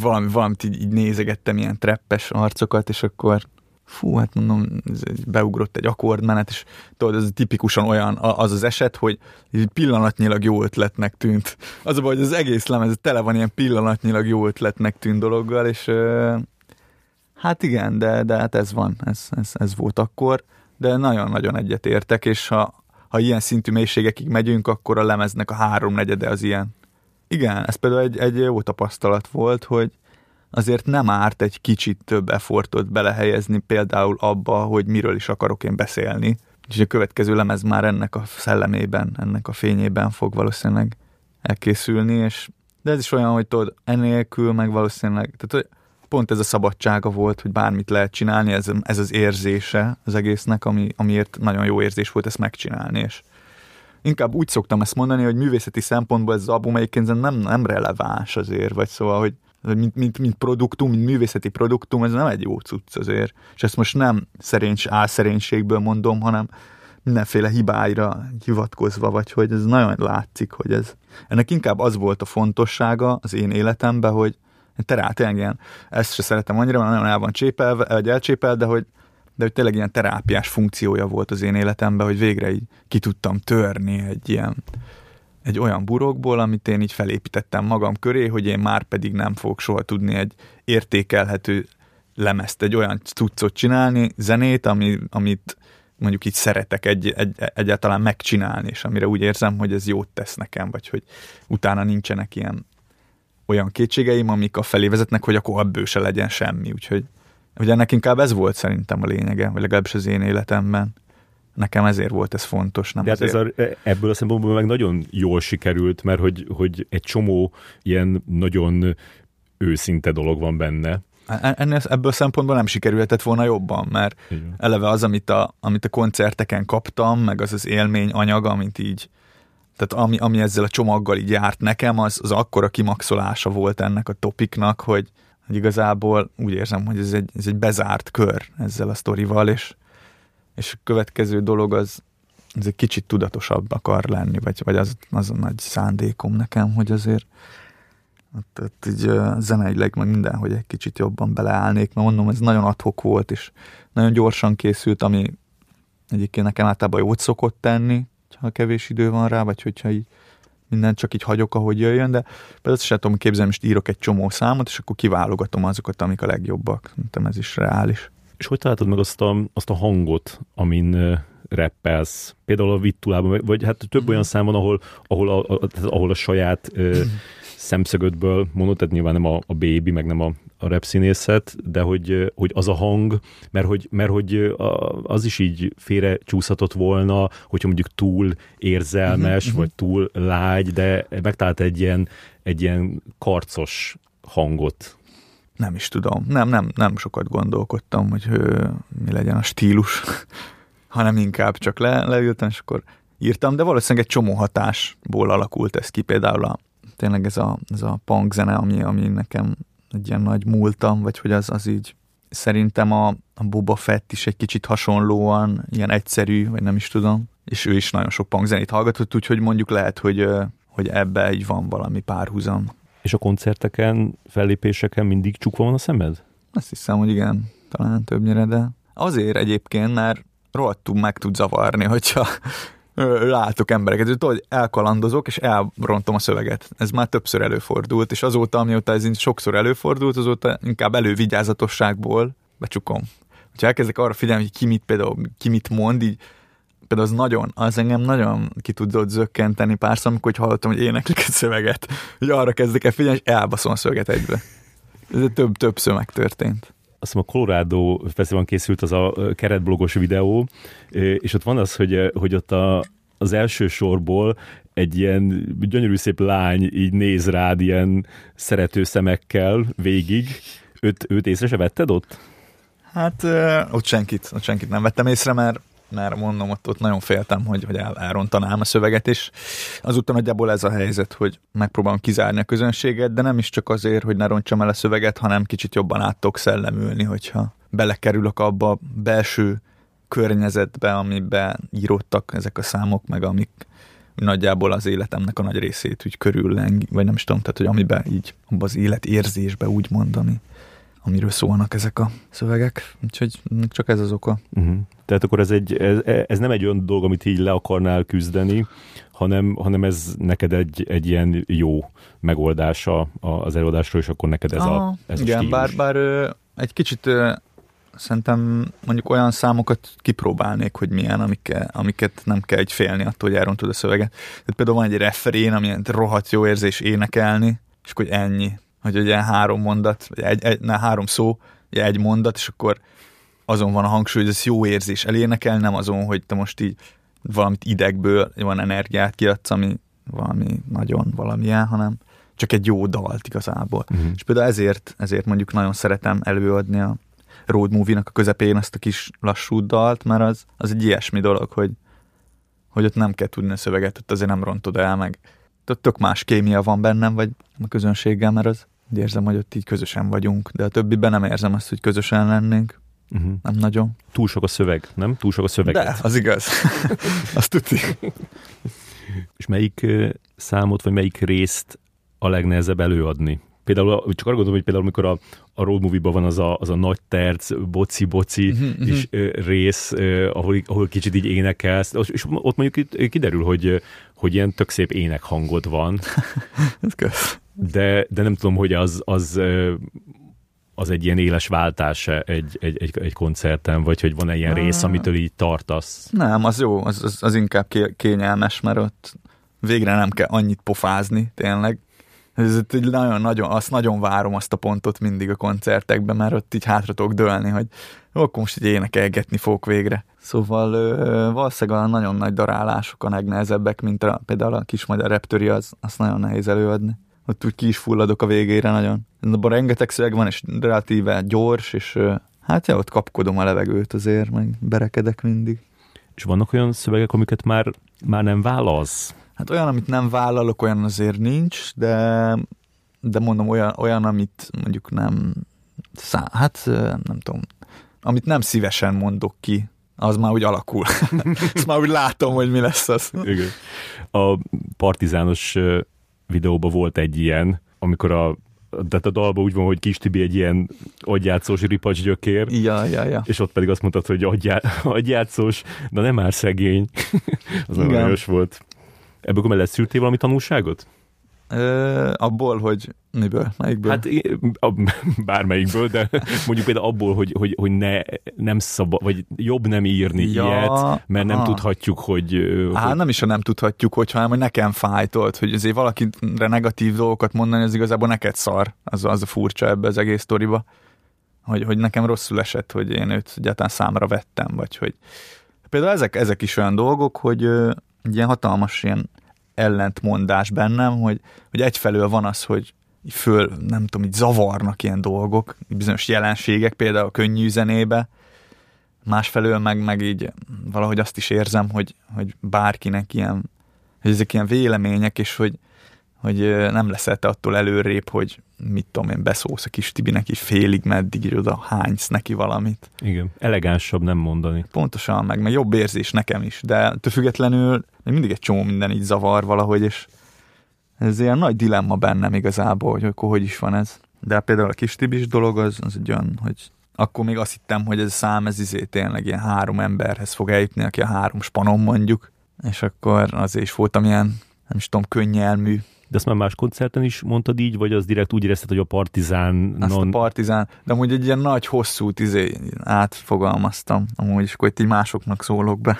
valami, valamit így, így nézegettem, ilyen treppes arcokat, és akkor fú, hát mondom, ez beugrott egy akkordmenet, és tudod, ez tipikusan olyan az az eset, hogy pillanatnyilag jó ötletnek tűnt. Az a baj, hogy az egész lemez tele van ilyen pillanatnyilag jó ötletnek tűnt dologgal, és hát igen, de, de hát ez van, ez, ez, ez volt akkor, de nagyon-nagyon egyetértek, és ha, ha ilyen szintű mélységekig megyünk, akkor a lemeznek a háromnegyede az ilyen. Igen, ez például egy, egy jó tapasztalat volt, hogy azért nem árt egy kicsit több effortot belehelyezni például abba, hogy miről is akarok én beszélni. És a következő lemez már ennek a szellemében, ennek a fényében fog valószínűleg elkészülni, és de ez is olyan, hogy tudod, enélkül meg valószínűleg, tehát pont ez a szabadsága volt, hogy bármit lehet csinálni, ez, ez az érzése az egésznek, ami, amiért nagyon jó érzés volt ezt megcsinálni, és inkább úgy szoktam ezt mondani, hogy művészeti szempontból ez az album egyébként nem, nem releváns azért, vagy szóval, hogy mint, mint, mint produktum, mint művészeti produktum, ez nem egy jó cucc azért. És ezt most nem szeréncs, álszerénységből mondom, hanem mindenféle hibáira hivatkozva, vagy hogy ez nagyon látszik, hogy ez. Ennek inkább az volt a fontossága az én életemben, hogy terá, tényleg ilyen, ezt se szeretem annyira, mert nagyon el van csépelve, vagy elcsépel, de hogy, de hogy tényleg ilyen terápiás funkciója volt az én életemben, hogy végre így ki tudtam törni egy ilyen egy olyan burokból, amit én így felépítettem magam köré, hogy én már pedig nem fogok soha tudni egy értékelhető lemezt, egy olyan cuccot csinálni, zenét, ami, amit mondjuk így szeretek egy, egy, egyáltalán megcsinálni, és amire úgy érzem, hogy ez jót tesz nekem, vagy hogy utána nincsenek ilyen olyan kétségeim, amik a felé vezetnek, hogy akkor ebből se legyen semmi, úgyhogy hogy ennek inkább ez volt szerintem a lényege, vagy legalábbis az én életemben. Nekem ezért volt ez fontos. Nem De hát ez a, ebből a szempontból meg nagyon jól sikerült, mert hogy, hogy egy csomó ilyen nagyon őszinte dolog van benne, Ennél, ebből szempontból nem sikerülhetett volna jobban, mert Igen. eleve az, amit a, amit a koncerteken kaptam, meg az az élmény anyag, amit így, tehát ami, ami ezzel a csomaggal így járt nekem, az, az akkora kimaxolása volt ennek a topiknak, hogy, hogy igazából úgy érzem, hogy ez egy, ez egy bezárt kör ezzel a sztorival, és, és a következő dolog az, ez egy kicsit tudatosabb akar lenni, vagy, vagy az, az a nagy szándékom nekem, hogy azért ott, ott így zeneileg meg mindenhogy egy kicsit jobban beleállnék, mert mondom, ez nagyon adhok volt, és nagyon gyorsan készült, ami egyébként nekem általában jót szokott tenni, ha kevés idő van rá, vagy hogyha így mindent csak így hagyok, ahogy jöjjön, de például azt sem tudom képzelni, most írok egy csomó számot, és akkor kiválogatom azokat, amik a legjobbak. Szerintem ez is reális. És hogy találtad meg azt a, azt a hangot, amin rappelsz? Például a Vittulában, vagy hát több mm. olyan szám van, ahol, ahol, a, a, ahol a saját szemszögödből mondod, tehát nyilván nem a, a baby, meg nem a, a rap színészet, de hogy, hogy az a hang, mert hogy, mert hogy az is így félre csúszhatott volna, hogyha mondjuk túl érzelmes, uh-huh, vagy túl lágy, de megtalált egy ilyen, egy ilyen karcos hangot. Nem is tudom. Nem, nem, nem sokat gondolkodtam, hogy ő, mi legyen a stílus, hanem inkább csak le, leültem, és akkor írtam, de valószínűleg egy csomó hatásból alakult ez ki, például a tényleg ez a, ez a punk zene, ami, ami nekem egy ilyen nagy múltam, vagy hogy az, az így szerintem a, a Boba Fett is egy kicsit hasonlóan ilyen egyszerű, vagy nem is tudom, és ő is nagyon sok punk zenét hallgatott, úgyhogy mondjuk lehet, hogy, hogy ebbe így van valami párhuzam. És a koncerteken, fellépéseken mindig csukva van a szemed? Azt hiszem, hogy igen, talán többnyire, de azért egyébként, mert rohadtul meg tud zavarni, hogyha látok embereket, hogy tudod, elkalandozok, és elrontom a szöveget. Ez már többször előfordult, és azóta, amióta ez sokszor előfordult, azóta inkább elővigyázatosságból becsukom. Ha elkezdek arra figyelni, hogy ki mit például, ki mit mond, így például az nagyon, az engem nagyon ki tudott zökkenteni párszor, amikor hogy hallottam, hogy éneklik egy szöveget, hogy arra kezdek el figyelni, és elbaszom a szöveget egybe. Ez több, többször megtörtént azt hiszem a Colorado Fesztiválon készült az a keretblogos videó, és ott van az, hogy, hogy ott a, az első sorból egy ilyen gyönyörű szép lány így néz rád ilyen szerető szemekkel végig. Őt, őt észre se vetted ott? Hát ott senkit, ott senkit nem vettem észre, mert mert mondom, ott, ott nagyon féltem, hogy, hogy el, elrontanám a szöveget, és azután nagyjából ez a helyzet, hogy megpróbálom kizárni a közönséget, de nem is csak azért, hogy ne rontsam el a szöveget, hanem kicsit jobban át tudok szellemülni, hogyha belekerülök abba a belső környezetbe, amiben íródtak ezek a számok, meg amik nagyjából az életemnek a nagy részét úgy körülleng, vagy nem is tudom, tehát hogy amiben így abba az életérzésbe úgy mondani amiről szólnak ezek a szövegek, úgyhogy csak ez az oka. Uh-huh. Tehát akkor ez, egy, ez, ez nem egy olyan dolog, amit így le akarnál küzdeni, hanem, hanem ez neked egy, egy ilyen jó megoldása az előadásról, és akkor neked ez Aha, a, ez igen, a stílus. bár, bár egy kicsit szerintem mondjuk olyan számokat kipróbálnék, hogy milyen, amiket, amiket nem kell egy félni attól, hogy elrontod a szöveget. Tehát például van egy refrén, ami rohadt jó érzés énekelni, és akkor ennyi hogy ugye három mondat, vagy egy, egy, ne, három szó, egy mondat, és akkor azon van a hangsúly, hogy ez jó érzés elénekel, nem azon, hogy te most így valamit idegből, van energiát kiadsz, ami valami nagyon valamilyen, hanem csak egy jó dalt igazából. Uh-huh. És például ezért, ezért mondjuk nagyon szeretem előadni a road movie-nak a közepén ezt a kis lassú dalt, mert az, az egy ilyesmi dolog, hogy, hogy ott nem kell tudni a szöveget, ott azért nem rontod el, meg tök más kémia van bennem, vagy a közönséggel, mert az úgy érzem, hogy ott így közösen vagyunk, de a többiben nem érzem azt, hogy közösen lennénk. Uh-huh. Nem nagyon. Túl sok a szöveg, nem? Túl sok a szöveg. De, az igaz. azt tudni. És melyik számot, vagy melyik részt a legnehezebb előadni? Például, csak arra gondolom, hogy például amikor a, a road movie-ban van az a, az a nagy terc, boci-boci uh-huh, és uh, rész, uh, ahol, ahol kicsit így énekelsz, és ott mondjuk kiderül, hogy, hogy ilyen tök szép énekhangod van. De, de nem tudom, hogy az, az az egy ilyen éles váltás egy, egy, egy, egy koncerten, vagy hogy van-e ilyen rész, amitől így tartasz? Nem, az jó, az, az, az inkább kényelmes, mert ott végre nem kell annyit pofázni, tényleg. Ez nagyon-nagyon, azt nagyon várom azt a pontot mindig a koncertekben, mert ott így hátra tudok dőlni, hogy jó, akkor most így énekelgetni fogok végre. Szóval ö, valószínűleg a nagyon nagy darálások a legnehezebbek, mint a, például a kis magyar reptöri, az, azt nagyon nehéz előadni. ott úgy ki is fulladok a végére nagyon. Abban rengeteg szöveg van, és relatíve gyors, és hát ja, ott kapkodom a levegőt azért, meg berekedek mindig. És vannak olyan szövegek, amiket már, már nem válasz? Hát olyan, amit nem vállalok, olyan azért nincs, de, de mondom, olyan, olyan amit mondjuk nem, szá, hát nem tudom, amit nem szívesen mondok ki, az már úgy alakul. Azt már úgy látom, hogy mi lesz az. Igen. A partizános videóban volt egy ilyen, amikor a tehát a dalban úgy van, hogy Kis Tibi egy ilyen agyjátszós ripacs gyökér, ja, ja, ja. és ott pedig azt mondtad, hogy agyjá, agyjátszós, de nem már szegény. az nagyon volt. Ebből mellett szűrtél valami tanulságot? Ö, abból, hogy miből? Melyikből? Hát bármelyikből, de mondjuk például abból, hogy, hogy, hogy ne, nem szabad, vagy jobb nem írni ja, ilyet, mert nem tudhatjuk, hogy... Á, hogy... nem is, ha nem tudhatjuk, hogy hanem, hogy nekem fájtolt, hogy azért valakire negatív dolgokat mondani, az igazából neked szar. Az, az a furcsa ebbe az egész sztoriba. Hogy, hogy nekem rosszul esett, hogy én őt egyáltalán számra vettem, vagy hogy... Például ezek, ezek is olyan dolgok, hogy egy ilyen hatalmas ilyen ellentmondás bennem, hogy, hogy egyfelől van az, hogy föl, nem tudom, így zavarnak ilyen dolgok, bizonyos jelenségek, például a könnyű zenébe, másfelől meg, meg így valahogy azt is érzem, hogy, hogy bárkinek ilyen, hogy ezek ilyen vélemények, és hogy, hogy nem leszel te attól előrébb, hogy mit tudom én, beszólsz a kis Tibinek így félig, meddig így oda hánysz neki valamit. Igen, elegánsabb nem mondani. Pontosan, meg, meg jobb érzés nekem is, de ettől függetlenül mindig egy csomó minden így zavar valahogy, és ez ilyen nagy dilemma bennem igazából, hogy akkor hogy is van ez. De például a kis Tibis dolog az, az egy olyan, hogy akkor még azt hittem, hogy ez a szám, ez izé tényleg ilyen három emberhez fog eljutni, aki a három spanom mondjuk, és akkor azért is voltam ilyen, nem is tudom, könnyelmű, de azt már más koncerten is mondtad így, vagy az direkt úgy érezted, hogy a Partizán... Azt non... a Partizán, de amúgy egy ilyen nagy, hosszú izé átfogalmaztam, amúgy is, hogy így másoknak szólok be.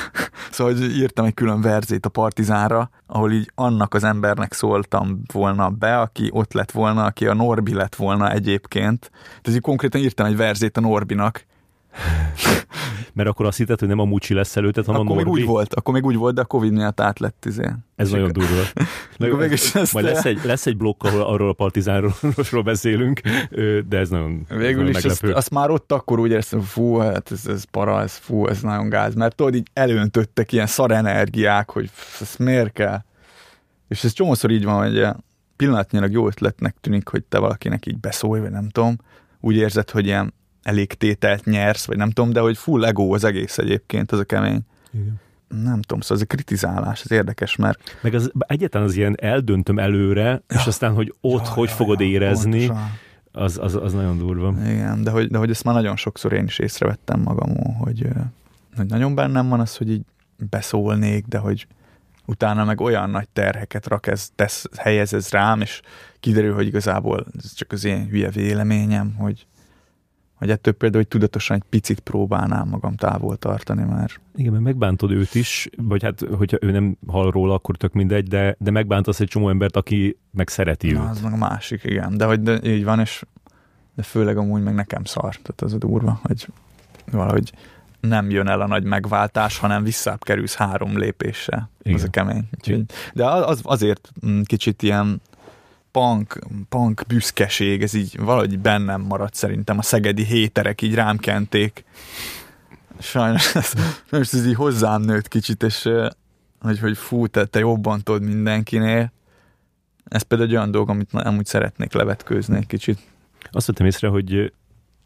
szóval hogy írtam egy külön verzét a Partizánra, ahol így annak az embernek szóltam volna be, aki ott lett volna, aki a Norbi lett volna egyébként. Tehát így konkrétan írtam egy verzét a Norbinak, Mert akkor azt hitted, hogy nem a Mucsi lesz előtted, hanem akkor a Norbi. Még úgy volt, akkor még úgy volt, de a Covid miatt át lett izé. Ez nagyon durva. Majd lesz egy, lesz egy blokk, ahol arról a partizánról beszélünk, de ez nagyon Végül nagyon is azt, azt, már ott akkor úgy éreztem, fú, hát ez, ez para, ez fú, ez nagyon gáz, mert tudod, így előntöttek ilyen szar energiák, hogy ez miért kell. És ez csomószor így van, hogy pillanatnyilag jó ötletnek tűnik, hogy te valakinek így beszólj, vagy nem tudom, úgy érzed, hogy ilyen elég tételt nyersz, vagy nem tudom, de hogy full ego az egész egyébként, az a kemény. Igen. Nem tudom, szóval ez a kritizálás, ez érdekes, mert... Meg az, egyetlen az ilyen eldöntöm előre, ja. és aztán, hogy ott ja, hogy ja, fogod ja, érezni, az, az, az nagyon durva. Igen, de hogy, de hogy ezt már nagyon sokszor én is észrevettem magamon, hogy, hogy nagyon bennem van az, hogy így beszólnék, de hogy utána meg olyan nagy terheket rak ez, tesz, helyez ez rám, és kiderül, hogy igazából ez csak az én hülye véleményem, hogy, hogy ettől például, hogy tudatosan egy picit próbálnám magam távol tartani már. Igen, mert megbántod őt is, vagy hát, hogyha ő nem hall róla, akkor tök mindegy, de, de megbántasz egy csomó embert, aki meg szereti Na, őt. az meg a másik, igen. De hogy de így van, és de főleg amúgy meg nekem szar. Tehát az a durva, hogy valahogy nem jön el a nagy megváltás, hanem visszább kerülsz három lépéssel. Igen. Az a kemény. Úgyhogy, de az, azért mm, kicsit ilyen punk, punk büszkeség, ez így valahogy bennem maradt szerintem, a szegedi héterek így rám kenték. Sajnos ez, most ez így hozzám nőtt kicsit, és hogy, hogy fú, te, te jobban tudod mindenkinél. Ez például egy olyan dolog, amit amúgy szeretnék levetkőzni egy kicsit. Azt vettem észre, hogy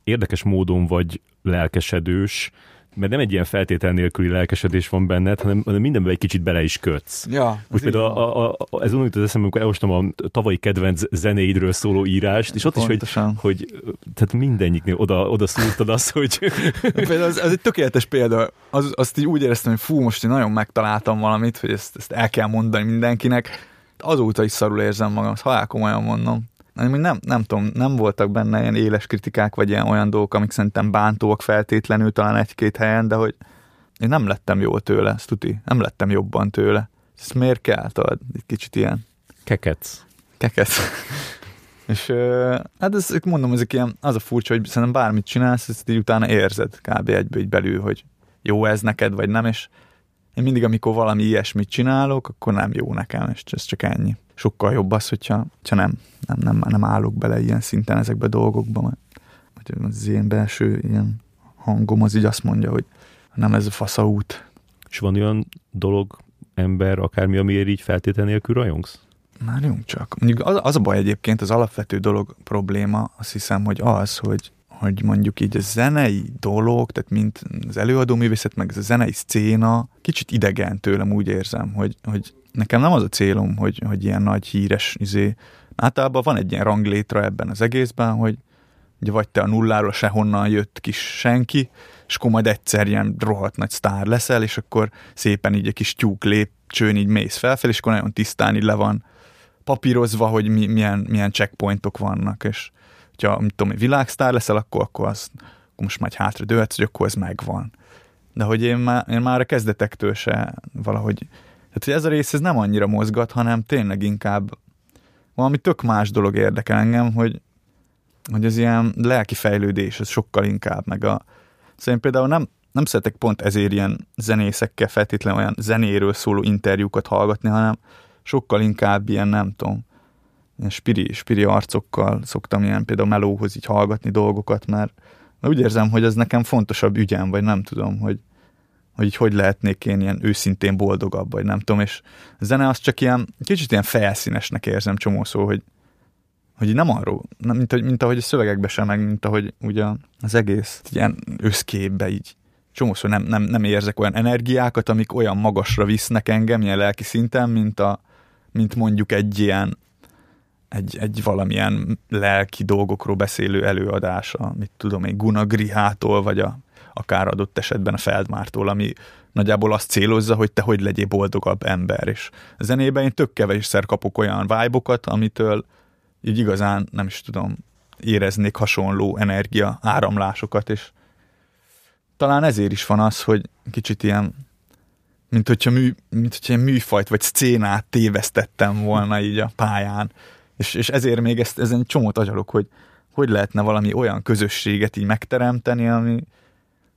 érdekes módon vagy lelkesedős, mert nem egy ilyen feltétel nélküli lelkesedés van benned, hanem, hanem mindenben egy kicsit bele is kötsz. Ja, Most például a, a, a, ez úgy az eszembe, amikor elolvastam a tavalyi kedvenc zenéidről szóló írást, és ott Pontosan. is, hogy, hogy tehát mindennyiknél oda, oda szúrtad azt, hogy... például az, az, egy tökéletes példa. Az, azt így úgy éreztem, hogy fú, most én nagyon megtaláltam valamit, hogy ezt, ezt el kell mondani mindenkinek. Azóta is szarul érzem magam, ha komolyan mondom nem, nem tudom, nem voltak benne ilyen éles kritikák, vagy ilyen olyan dolgok, amik szerintem bántóak feltétlenül talán egy-két helyen, de hogy én nem lettem jól tőle, ezt tuti, nem lettem jobban tőle. Ez miért kell, tudod, egy kicsit ilyen. Kekec. Kekec. És hát ez, mondom, ezek ilyen, az a furcsa, hogy szerintem bármit csinálsz, ezt így utána érzed kb. egyből így belül, hogy jó ez neked, vagy nem, és én mindig, amikor valami ilyesmit csinálok, akkor nem jó nekem, és ez csak ennyi. Sokkal jobb az, hogyha, hogyha nem, nem, nem, nem állok bele ilyen szinten ezekbe a dolgokba, mert az én belső ilyen hangom az így azt mondja, hogy nem ez a fasza út. És van olyan dolog, ember, akármi, amiért így feltétlen nélkül rajongsz? Várjunk csak. Mondjuk az, az a baj egyébként, az alapvető dolog probléma, azt hiszem, hogy az, hogy hogy mondjuk így a zenei dolog, tehát mint az előadó művészet, meg ez a zenei szcéna, kicsit idegen tőlem úgy érzem, hogy, hogy nekem nem az a célom, hogy, hogy ilyen nagy híres izé. Általában van egy ilyen ranglétra ebben az egészben, hogy ugye vagy te a nulláról sehonnan jött kis senki, és akkor majd egyszer ilyen rohadt nagy sztár leszel, és akkor szépen így egy kis tyúk lépcsőn így mész felfel, és akkor nagyon tisztán így le van papírozva, hogy mi, milyen, milyen checkpointok vannak, és hogyha, mit tudom, világsztár leszel, akkor, akkor, az, akkor most majd hátra dőhetsz, hogy akkor ez megvan. De hogy én már, én már a kezdetektől se valahogy, tehát hogy ez a rész ez nem annyira mozgat, hanem tényleg inkább valami tök más dolog érdekel engem, hogy, hogy az ilyen lelki fejlődés, az sokkal inkább, meg a, szóval én például nem, nem szeretek pont ezért ilyen zenészekkel feltétlenül olyan zenéről szóló interjúkat hallgatni, hanem sokkal inkább ilyen, nem tudom, ilyen spiri, spiri arcokkal szoktam ilyen például melóhoz így hallgatni dolgokat, mert, mert úgy érzem, hogy ez nekem fontosabb ügyem, vagy nem tudom, hogy, hogy így hogy lehetnék én ilyen őszintén boldogabb, vagy nem tudom, és a zene az csak ilyen, kicsit ilyen felszínesnek érzem csomó szó, hogy, hogy nem arról, nem, mint, mint ahogy a szövegekben sem, meg mint ahogy ugye az egész ilyen összképbe így csomószor nem, nem, nem érzek olyan energiákat, amik olyan magasra visznek engem, ilyen lelki szinten, mint, a, mint mondjuk egy ilyen egy, egy valamilyen lelki dolgokról beszélő előadása, mit tudom én, Guna Grihától, vagy a, akár adott esetben a Feldmártól, ami nagyjából azt célozza, hogy te hogy legyél boldogabb ember, és a zenében én tök kevésszer kapok olyan vibe amitől így igazán, nem is tudom, éreznék hasonló energia áramlásokat, és talán ezért is van az, hogy kicsit ilyen, mint hogyha, mű, mint hogyha műfajt vagy szcénát tévesztettem volna így a pályán, és, és ezért még ezt, ezen csomót agyalok, hogy hogy lehetne valami olyan közösséget így megteremteni, ami,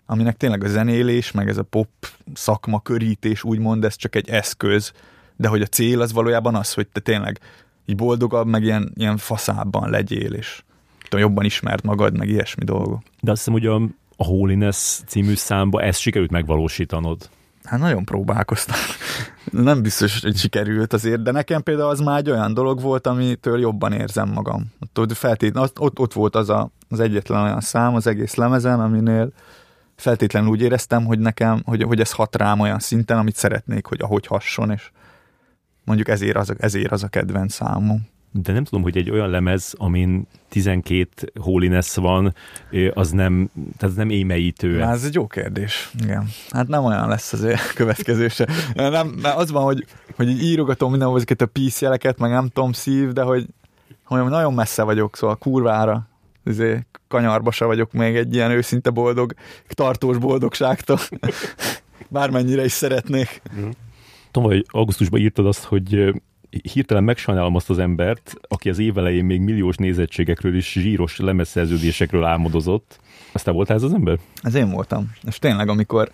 aminek tényleg a zenélés, meg ez a pop szakma körítés, úgymond, ez csak egy eszköz, de hogy a cél az valójában az, hogy te tényleg így boldogabb, meg ilyen, ilyen faszábban legyél, és tudom, jobban ismert magad, meg ilyesmi dolgok. De azt hiszem, hogy a, a Holiness című számba ezt sikerült megvalósítanod. Hát nagyon próbálkoztam. Nem biztos, hogy sikerült azért, de nekem például az már egy olyan dolog volt, amitől jobban érzem magam. Ott, feltétlen, ott, ott volt az a, az egyetlen olyan szám az egész lemezen, aminél feltétlenül úgy éreztem, hogy nekem, hogy, hogy ez hat rám olyan szinten, amit szeretnék, hogy ahogy hasson, és mondjuk ezért az, ezért az a kedvenc számom de nem tudom, hogy egy olyan lemez, amin 12 holiness van, az nem, tehát nem émeítő. Na, ez egy jó kérdés. Igen. Hát nem olyan lesz az következő se. Nem, mert az van, hogy, hogy így írogatom mindenhol ezeket a peace jeleket, meg nem tudom szív, de hogy, hogy nagyon messze vagyok, szóval kurvára azért kanyarba se vagyok még egy ilyen őszinte boldog, tartós boldogságtól. Bármennyire is szeretnék. Tudom, hogy augusztusban írtad azt, hogy hirtelen megsajnálom azt az embert, aki az évelején még milliós nézettségekről és zsíros lemezszerződésekről álmodozott. Aztán voltál ez az ember? Ez én voltam. És tényleg, amikor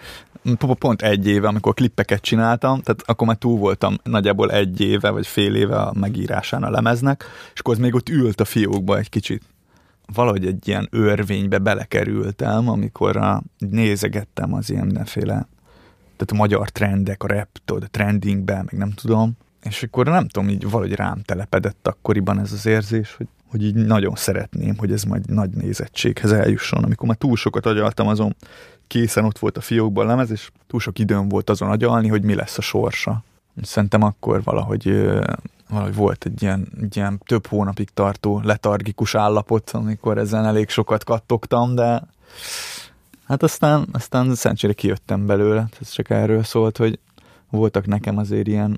pont egy éve, amikor klippeket csináltam, tehát akkor már túl voltam nagyjából egy éve, vagy fél éve a megírásán a lemeznek, és akkor az még ott ült a fiókba egy kicsit. Valahogy egy ilyen örvénybe belekerültem, amikor a, nézegettem az ilyen mindenféle tehát a magyar trendek, a rap, tudod, a trendingben, meg nem tudom, és akkor nem tudom, így valahogy rám telepedett akkoriban ez az érzés, hogy, hogy így nagyon szeretném, hogy ez majd nagy nézettséghez eljusson. Amikor már túl sokat agyaltam azon, készen ott volt a fiókban lemez, és túl sok időm volt azon agyalni, hogy mi lesz a sorsa. Szerintem akkor valahogy, valahogy volt egy ilyen, egy ilyen több hónapig tartó letargikus állapot, amikor ezen elég sokat kattogtam, de hát aztán, aztán szerencsére kijöttem belőle. Ez csak erről szólt, hogy voltak nekem azért ilyen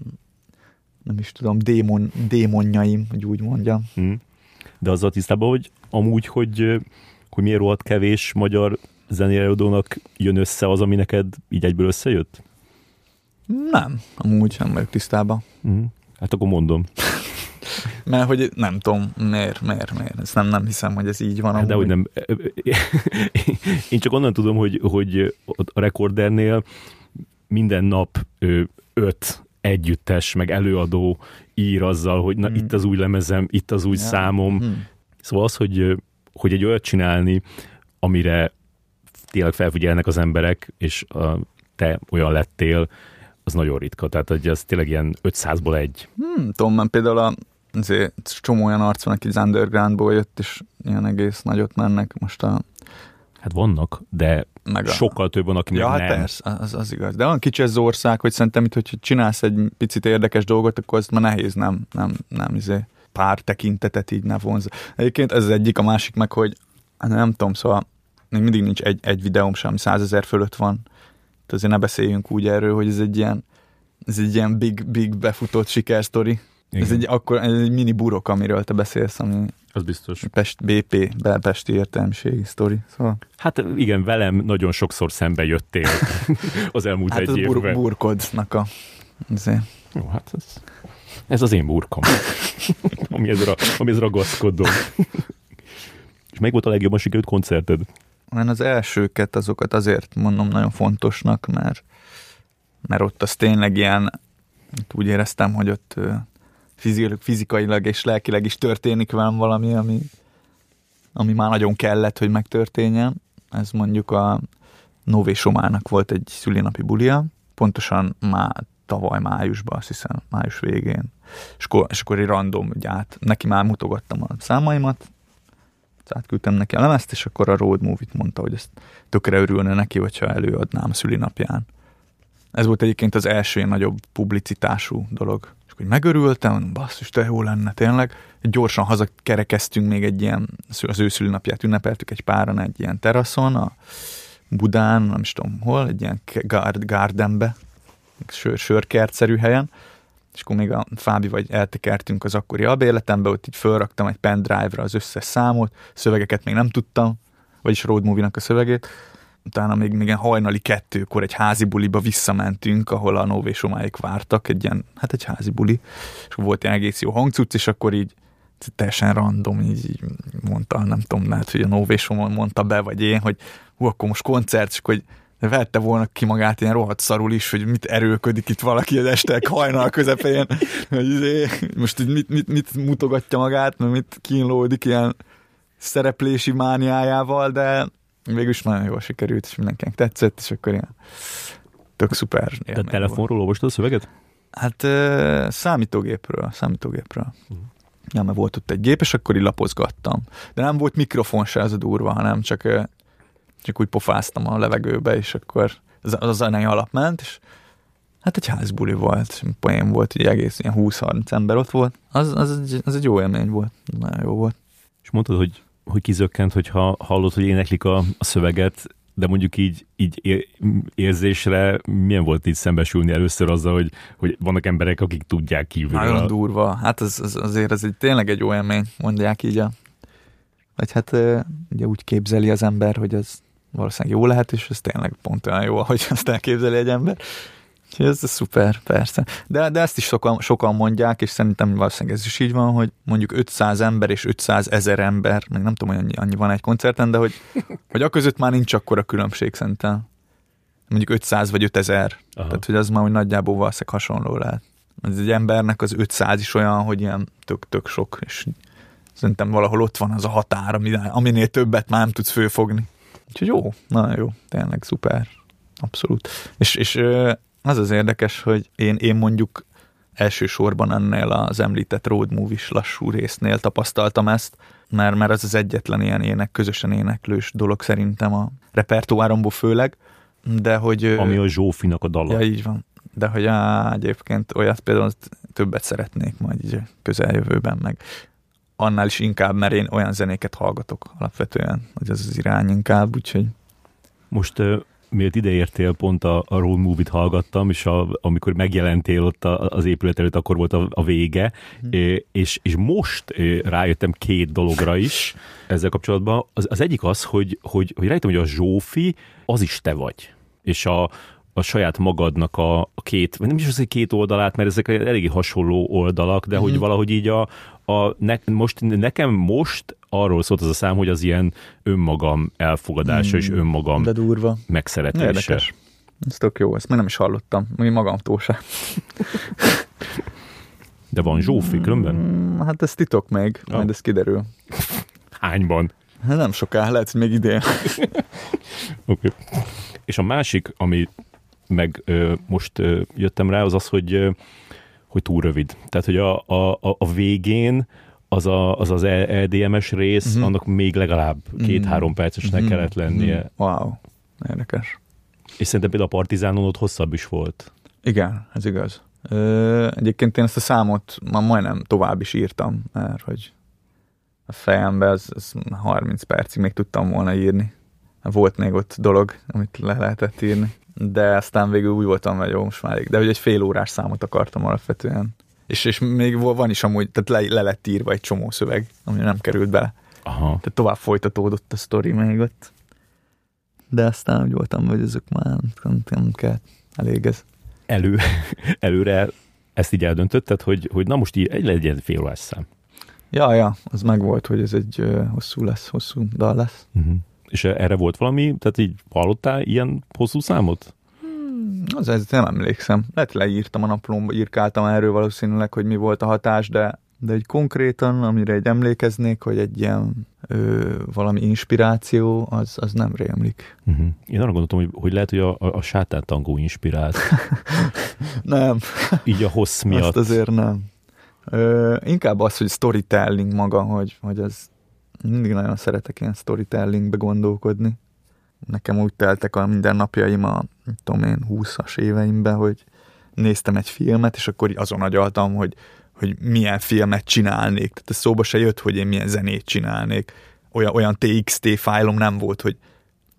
nem is tudom, démon, démonjaim, hogy úgy mondjam. Hmm. De azzal tisztában, hogy amúgy, hogy, hogy miért rohadt kevés magyar zenélőadónak jön össze az, ami neked így egyből összejött? Nem, amúgy nem vagyok tisztában. Hmm. Hát akkor mondom. Mert hogy nem tudom, miért, miért, miért. Ezt nem, nem hiszem, hogy ez így van. Hát de hogy nem. Én csak onnan tudom, hogy, hogy a rekordernél minden nap öt együttes, meg előadó ír azzal, hogy na Mm. itt az új lemezem, itt az új Ja. számom. Hm. Szóval az, hogy, hogy egy olyat csinálni, amire tényleg felfigyelnek az emberek, és a, te olyan lettél, az nagyon ritka. Tehát, hogy ez tényleg ilyen 500-ból egy. Hmm, tudom, mert például a, azért csomó olyan arc van, aki az undergroundból jött, és ilyen egész nagyot mennek. Most a, Hát vannak, de meg a, sokkal több van, aki Ja, hát nem. persze, az, az igaz. De olyan kicsi ez az ország, hogy szerintem itt, hogyha csinálsz egy picit érdekes dolgot, akkor azt már nehéz nem, nem, nem izé, pár tekintetet így ne vonz. Egyébként ez az egyik, a másik meg, hogy hát nem tudom, szóval még mindig nincs egy, egy videóm sem, ami százezer fölött van. Tehát azért ne beszéljünk úgy erről, hogy ez egy ilyen, ez egy ilyen big, big befutott sikersztori. Ez Igen, egy, akkor, ez egy mini burok, amiről te beszélsz, ami az biztos. Pest, BP, belpesti értelmiségi sztori. Szóval, Hát igen, velem nagyon sokszor szembe jöttél az elmúlt hát egy ez bur, évben. burkodnak a... Azért. Jó, hát ez, ez az én burkom, amihez, ra, amihez ragaszkodom. És meg volt a legjobban sikerült koncerted? Én az elsőket, azokat azért mondom nagyon fontosnak, mert, mert ott az tényleg ilyen, úgy éreztem, hogy ott fizikailag és lelkileg is történik velem valami, ami, ami már nagyon kellett, hogy megtörténjen. Ez mondjuk a Nové Somának volt egy szülinapi bulia, pontosan már tavaly májusban, azt hiszem, május végén. És akkor, és akkor egy random, ugye át, neki már mutogattam a számaimat, átküldtem neki a lemezt, és akkor a Road Movie-t mondta, hogy ezt tökre örülne neki, hogyha előadnám szülinapján. Ez volt egyébként az első nagyobb publicitású dolog. És akkor megörültem, basszus, de jó lenne tényleg. Gyorsan hazakerekeztünk még egy ilyen, az ő szülinapját ünnepeltük egy páran egy ilyen teraszon, a Budán, nem is tudom hol, egy ilyen gard, gardenbe, sör, sörkertszerű helyen, és akkor még a Fábi vagy eltekertünk az akkori albérletembe, ott így fölraktam egy pendrive-ra az összes számot, szövegeket még nem tudtam, vagyis Road Movie-nak a szövegét, utána még, még ilyen hajnali kettőkor egy házi buliba visszamentünk, ahol a Nové Somáik vártak, egy ilyen, hát egy házi buli, és volt ilyen egész jó hangcucc, és akkor így teljesen random, így, így mondta, nem tudom, lehet, hogy a Nové Soma mondta be, vagy én, hogy hú, akkor most koncert, és akkor hogy vette volna ki magát ilyen rohadt szarul is, hogy mit erőködik itt valaki az este hajnal közepén, hogy izé, most így mit, mit, mit mutogatja magát, mert mit kínlódik ilyen szereplési mániájával, de végülis nagyon jól sikerült, és mindenkinek tetszett, és akkor ilyen tök szuper. Volt. telefonról olvastad a szöveget? Hát számítógépről, számítógépről. Mhm. Ja, mert volt ott egy gép, és akkor így lapozgattam. De nem volt mikrofon se, ez a durva, hanem csak, csak úgy pofáztam a levegőbe, és akkor az, az a alap ment, és hát egy házbuli volt, poén volt, hogy egész ilyen 20-30 ember ott volt. Az, az, egy, az egy jó élmény volt, nagyon jó volt. És mondtad, hogy, hogy kizökkent, hogyha hallod, hogy éneklik a, a szöveget, de mondjuk így, így ér, érzésre milyen volt így szembesülni először azzal, hogy, hogy vannak emberek, akik tudják kívülről. Nagyon a- durva. Hát az, az, azért ez egy, tényleg egy jó élmény, mondják így a... Vagy hát ugye úgy képzeli az ember, hogy az valószínűleg jó lehet, és ez tényleg pont olyan jó, ahogy azt elképzeli egy ember. Úgyhogy ez, ez szuper, persze. De, de ezt is sokan, sokan mondják, és szerintem valószínűleg ez is így van, hogy mondjuk 500 ember és 500 ezer ember, még nem tudom, hogy annyi, annyi van egy koncerten, de hogy, hogy a között már nincs akkora különbség szerintem. Mondjuk 500 vagy 5000. Aha. Tehát, hogy az már hogy nagyjából valószínűleg hasonló lehet. Az egy embernek az 500 is olyan, hogy ilyen tök-tök sok, és szerintem valahol ott van az a határ, ami- aminél többet már nem tudsz fölfogni. Úgyhogy jó, nagyon jó, tényleg szuper, abszolút. És, és az az érdekes, hogy én, én mondjuk elsősorban ennél az említett road movie-s lassú résznél tapasztaltam ezt, mert, mert az az egyetlen ilyen ének, közösen éneklős dolog szerintem a repertoáromból főleg, de hogy... Ami a Zsófinak a dala. Ja, így van. De hogy á, egyébként olyat például többet szeretnék majd így közeljövőben, meg annál is inkább, mert én olyan zenéket hallgatok alapvetően, hogy ez az irány inkább, úgyhogy Most miért ideértél, pont a, a Road Movie-t hallgattam, és a, amikor megjelentél ott a, az épület előtt, akkor volt a, a vége, mm. és, és most rájöttem két dologra is ezzel kapcsolatban. Az, az egyik az, hogy, hogy, hogy rájöttem, hogy a Zsófi az is te vagy. És a, a saját magadnak a, a két, nem is az, hogy két oldalát, mert ezek eléggé hasonló oldalak, de mm. hogy valahogy így a, a ne, most, nekem most arról szólt az a szám, hogy az ilyen önmagam elfogadása Mm. és önmagam de durva. megszeretése. Érdekes. Ez tök jó, ezt még nem is hallottam, még magamtól sem. De van Zsófi különben? Mm, hát ez titok még, Ja. majd ez kiderül. Hányban? Hát nem soká, lehet, hogy még idén. Okay. És a másik, ami meg ö, most ö, jöttem rá, az az, hogy, ö, hogy túl rövid. Tehát, hogy a, a, a- végén az a, az, az EDMS rész, Mhm. uh-huh. annak még legalább két-három percesnek Mhm. kellett lennie. Mhm. Wow, érdekes. És szerintem például a Partizánon ott hosszabb is volt. Igen, ez igaz. Ö, egyébként én ezt a számot ma majdnem tovább is írtam, mert hogy a fejembe ez, ez 30 percig még tudtam volna írni. Volt még ott dolog, amit le lehetett írni. De aztán végül úgy voltam, hogy jó, most már elég. De hogy egy fél órás számot akartam alapvetően. És, és még van is amúgy, tehát le, le lett írva egy csomó szöveg, ami nem került bele. Aha. Tehát tovább folytatódott a sztori még ott. De aztán úgy voltam, hogy ezek már nem, nem, nem kell, elég ez. Elő, előre ezt így eldöntötted, hogy, hogy na most így egy legyen fél órás szám. Ja, ja, az meg volt, hogy ez egy ö, hosszú lesz, hosszú dal lesz. Uh-huh. És erre volt valami, tehát így hallottál ilyen hosszú számot? Az ez nem emlékszem. Lehet leírtam a naplomba, írkáltam erről valószínűleg, hogy mi volt a hatás, de, de egy konkrétan, amire egy emlékeznék, hogy egy ilyen ö, valami inspiráció, az, az nem rémlik. Uh-huh. Én arra gondoltam, hogy, hogy lehet, hogy a, a, a sátán tangó inspirált, Nem, így a hossz miatt. azt azért nem. Ö, inkább az, hogy storytelling maga, hogy, hogy az mindig nagyon szeretek ilyen storytellingbe gondolkodni. Nekem úgy teltek a mindennapjaim a, tudom én, 20-as éveimben, hogy néztem egy filmet, és akkor azon agyaltam, hogy, hogy milyen filmet csinálnék. Tehát ez szóba se jött, hogy én milyen zenét csinálnék. Olyan, olyan TXT fájlom nem volt, hogy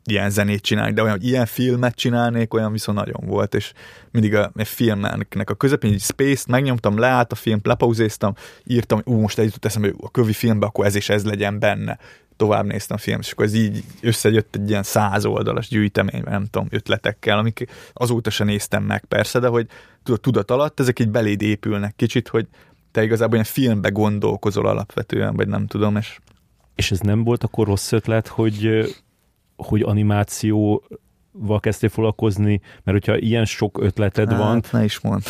ilyen zenét csinálni, de olyan, hogy ilyen filmet csinálnék, olyan viszont nagyon volt, és mindig a, a filmnek a közepén egy space-t megnyomtam, leállt a film, lepauzéztam, írtam, hogy ú, most eljutott eszembe, hogy a kövi filmbe, akkor ez és ez legyen benne. Tovább néztem a filmet, és akkor ez így összejött egy ilyen száz oldalas gyűjtemény, nem tudom, ötletekkel, amik azóta se néztem meg persze, de hogy tudod, tudat alatt ezek így beléd épülnek kicsit, hogy te igazából ilyen filmbe gondolkozol alapvetően, vagy nem tudom, és És ez nem volt akkor rossz ötlet, hogy, hogy animációval kezdtél foglalkozni, mert hogyha ilyen sok ötleted hát, van, ne is mond.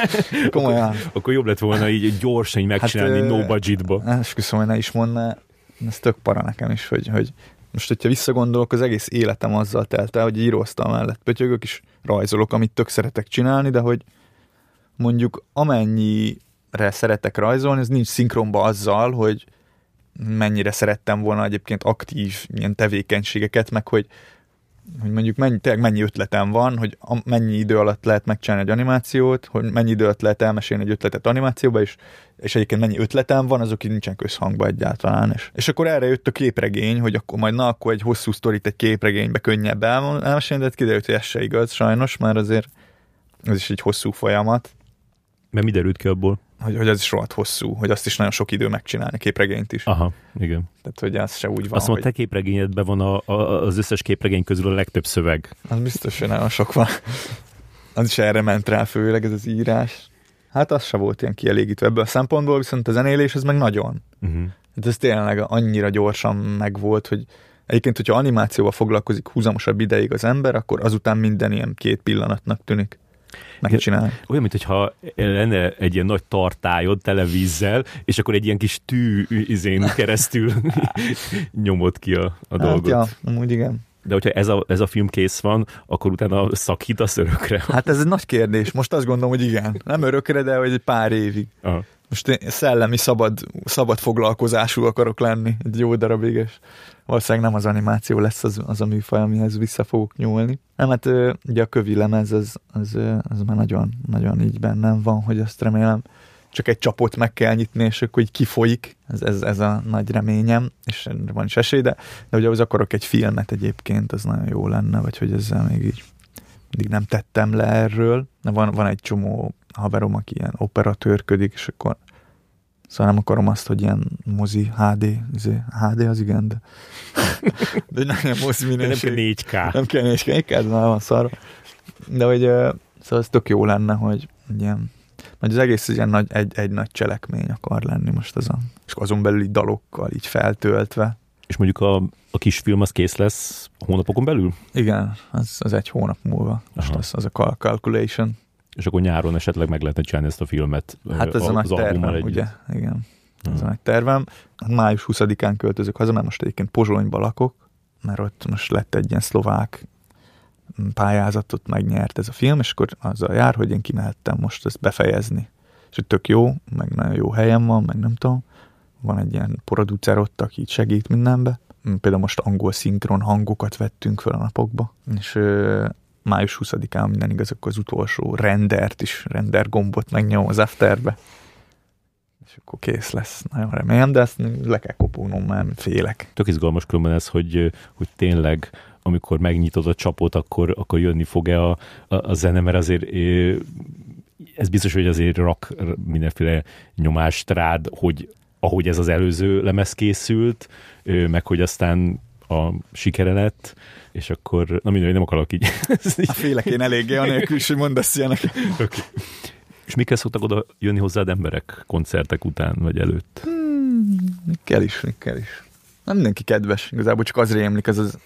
Komolyan. akkor jobb lett volna így gyorsan így megcsinálni Hát, no budgetba. Esküszöm, hogy ne is mondná, ez tök para nekem is, hogy, hogy most, hogyha visszagondolok, az egész életem azzal telt el, hogy íróztam mellett pötyögök is, rajzolok, amit tök szeretek csinálni, de hogy mondjuk amennyire szeretek rajzolni, ez nincs szinkronba azzal, hogy mennyire szerettem volna egyébként aktív ilyen tevékenységeket, meg hogy, hogy mondjuk mennyi, tényleg mennyi ötletem van, hogy a- mennyi idő alatt lehet megcsinálni egy animációt, hogy mennyi idő alatt lehet elmesélni egy ötletet animációba, és, és egyébként mennyi ötletem van, azok így nincsen közhangban egyáltalán. És, és akkor erre jött a képregény, hogy akkor majd na, akkor egy hosszú sztorit egy képregénybe könnyebb el- elmesélni, de hát kiderült, hogy ez se igaz sajnos, mert azért ez is egy hosszú folyamat, Mert mi derült ki abból? Hogy, hogy az is rohadt hosszú, hogy azt is nagyon sok idő megcsinálni, képregényt is. Aha, igen. Tehát, hogy az se úgy van, Azt mondom, hogy... te képregényedben van a, a, az összes képregény közül a legtöbb szöveg. Az biztos, hogy nagyon sok van. Az is erre ment rá főleg, ez az írás. Hát az se volt ilyen kielégítve ebből a szempontból, viszont a zenélés ez meg nagyon. Uh-huh. Hát ez tényleg annyira gyorsan megvolt, hogy egyébként, hogyha animációval foglalkozik húzamosabb ideig az ember, akkor azután minden ilyen két pillanatnak tűnik. Megcsinál. Olyan, mintha lenne egy ilyen nagy tartályod tele vízzel, és akkor egy ilyen kis tű izén keresztül nyomod ki a, a Hát, dolgot. ja, amúgy igen. De hogyha ez a, ez a film kész van, akkor utána szakítasz örökre. Hát ez egy nagy kérdés. Most azt gondolom, hogy igen. Nem örökre, de hogy egy pár évig. Aha. Most én szellemi szabad, szabad foglalkozású akarok lenni. Egy jó darabig, és valószínűleg nem az animáció lesz az, az a műfaj, amihez vissza fogok nyúlni. Nem, hát ugye a kövi lemez, az, az, az már nagyon, nagyon így bennem van, hogy azt remélem csak egy csapot meg kell nyitni, és akkor így kifolyik, ez, ez, ez a nagy reményem, és van is esély, de, de ugye az akarok egy filmet egyébként, az nagyon jó lenne, vagy hogy ezzel még így mindig nem tettem le erről. Van, van egy csomó haverom, aki ilyen operatőrködik, és akkor szóval nem akarom azt, hogy ilyen mozi HD, izé, HD az igen, de, de nem ilyen mozi De nem minőség. kell 4K. Nem kell nézni, kell, kell, már van szar. De hogy, szóval ez tök jó lenne, hogy ilyen, hogy az egész ilyen nagy, egy, egy nagy cselekmény akar lenni most az a, és azon belül így dalokkal így feltöltve. És mondjuk a, a kisfilm az kész lesz hónapokon belül? Igen, az, az egy hónap múlva. Most az, az a calculation. És akkor nyáron esetleg meg lehetne csinálni ezt a filmet. Hát ez a, a nagy tervem, együtt. ugye? Igen. Ez hmm. a nagy tervem. Május 20-án költözök haza, mert most egyébként Pozsonyba lakok, mert ott most lett egy ilyen szlovák pályázatot megnyert ez a film, és akkor azzal jár, hogy én kimehettem most ezt befejezni. És tök jó, meg nagyon jó helyen van, meg nem tudom. Van egy ilyen producer ott, aki így segít mindenbe. Például most angol szinkron hangokat vettünk fel a napokba, és ö, május 20-án minden igaz, akkor az utolsó rendert is, render gombot megnyom az afterbe. És akkor kész lesz. Nagyon remélem, de ezt le kell kopognom, mert félek. Tök izgalmas különben ez, hogy, hogy tényleg amikor megnyitod a csapot, akkor, akkor jönni fog-e a, a, a zene, mert azért ez biztos, hogy azért rak mindenféle nyomást rád, hogy ahogy ez az előző lemez készült, meg hogy aztán a sikere lett, és akkor, na mindegy, nem akarok így. A félek én eléggé, anélkül is, hogy mondasz ilyenek. Okay. És mikkel szoktak oda jönni hozzád emberek koncertek után, vagy előtt? Hmm, kell is, kell is. Nem mindenki kedves, igazából csak az rémlik, ez az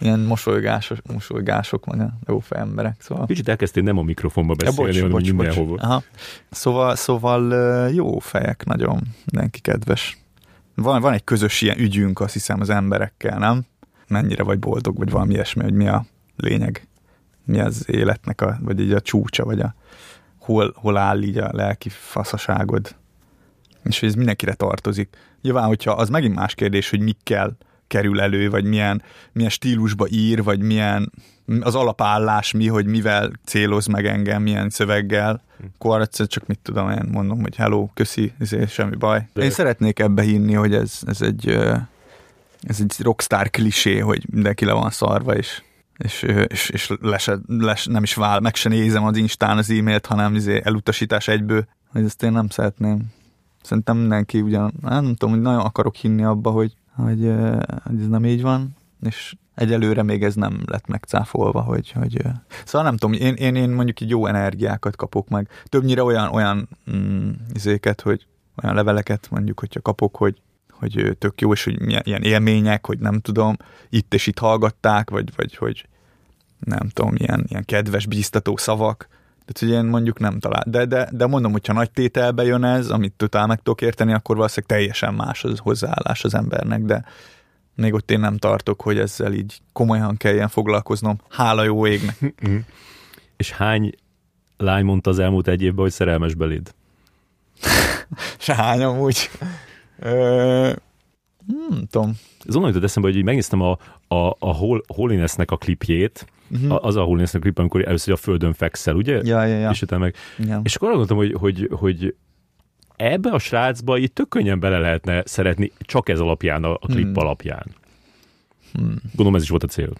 ilyen mosolygások, mosolygások, meg a jó emberek. Szóval... Kicsit elkezdtél nem a mikrofonba beszélni, ja, bocs, hanem bocs, mindenhova. Bocs. Aha. Szóval, szóval jó fejek nagyon, mindenki kedves. Van, van egy közös ilyen ügyünk, azt hiszem, az emberekkel, nem? Mennyire vagy boldog, vagy valami ilyesmi, hogy mi a lényeg, mi az életnek, a, vagy így a csúcsa, vagy a, hol, hol áll így a lelki faszaságod. És hogy ez mindenkire tartozik. Nyilván, hogyha az megint más kérdés, hogy mikkel kerül elő, vagy milyen, milyen stílusba ír, vagy milyen az alapállás mi, hogy mivel céloz meg engem, milyen szöveggel, akkor egyszer csak mit tudom én, mondom, hogy hello, köszi, ezért semmi baj. De... Én szeretnék ebbe hinni, hogy ez, ez egy ez egy rockstar klisé, hogy mindenki le van szarva, és és, és, és lese, les, nem is vál, meg se nézem az Instán az e-mailt, hanem izé elutasítás egyből, hogy ezt én nem szeretném. Szerintem mindenki ugyan, nem tudom, hogy nagyon akarok hinni abba, hogy, hogy, hogy ez nem így van, és egyelőre még ez nem lett megcáfolva, hogy, hogy szóval nem tudom, én, én, én mondjuk így jó energiákat kapok meg. Többnyire olyan, olyan mm, izéket, hogy olyan leveleket mondjuk, hogyha kapok, hogy, hogy tök jó, és hogy ilyen élmények, hogy nem tudom, itt és itt hallgatták, vagy, vagy hogy nem tudom, ilyen, ilyen kedves, bíztató szavak, tehát, hogy én mondjuk nem talál. De, de, de mondom, hogyha nagy tételbe jön ez, amit totál meg tudok érteni, akkor valószínűleg teljesen más az hozzáállás az embernek, de még ott én nem tartok, hogy ezzel így komolyan kelljen foglalkoznom. Hála jó égnek. És hány lány mondta az elmúlt egy évben, hogy szerelmes beléd? Se hány amúgy. Ö, nem tudom. Ez onnan jutott eszembe, hogy megnéztem a, a, a Holinessnek a klipjét, uh-huh. az a Holiness klip, amikor először a földön fekszel, ugye? Ja, ja, ja. És utána meg... Ja. És akkor gondoltam, hogy, hogy, hogy ebbe a srácba itt tök könnyen bele lehetne szeretni, csak ez alapján, a, a klip hmm. alapján. Hmm. Gondolom ez is volt a cél.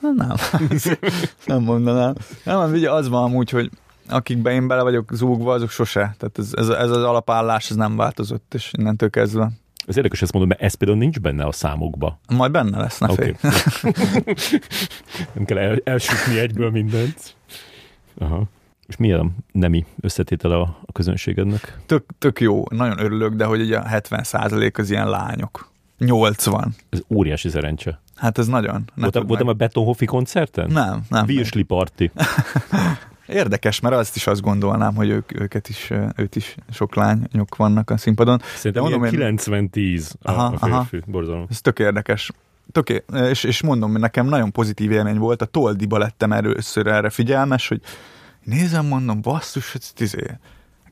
Nem, nem mondanám. Nem, ugye az van amúgy, hogy akikben én bele vagyok zúgva, azok sose. Tehát ez, ez, ez az alapállás, ez nem változott, és innentől kezdve ez érdekes ezt mondom, mert ez például nincs benne a számokba. Majd benne lesz, ne okay. Nem kell el, elsütni egyből mindent. Aha. És milyen nemi összetétele a, a közönségednek? Tök, tök jó, nagyon örülök, de hogy ugye a 70 az ilyen lányok. 80. Ez óriási szerencse. Hát ez nagyon. Voltam, voltam a Betonhoffi koncerten? Nem, nem. Virsli party. Érdekes, mert azt is azt gondolnám, hogy ők, őket is, őt is sok lányok vannak a színpadon. Szerintem De mondom, 90-10 a, aha, a férfi, borzalom. Ez tök érdekes. Tök, és, és mondom, hogy nekem nagyon pozitív élmény volt, a Toldiba lettem először erre figyelmes, hogy nézem, mondom, basszus, hogy izé,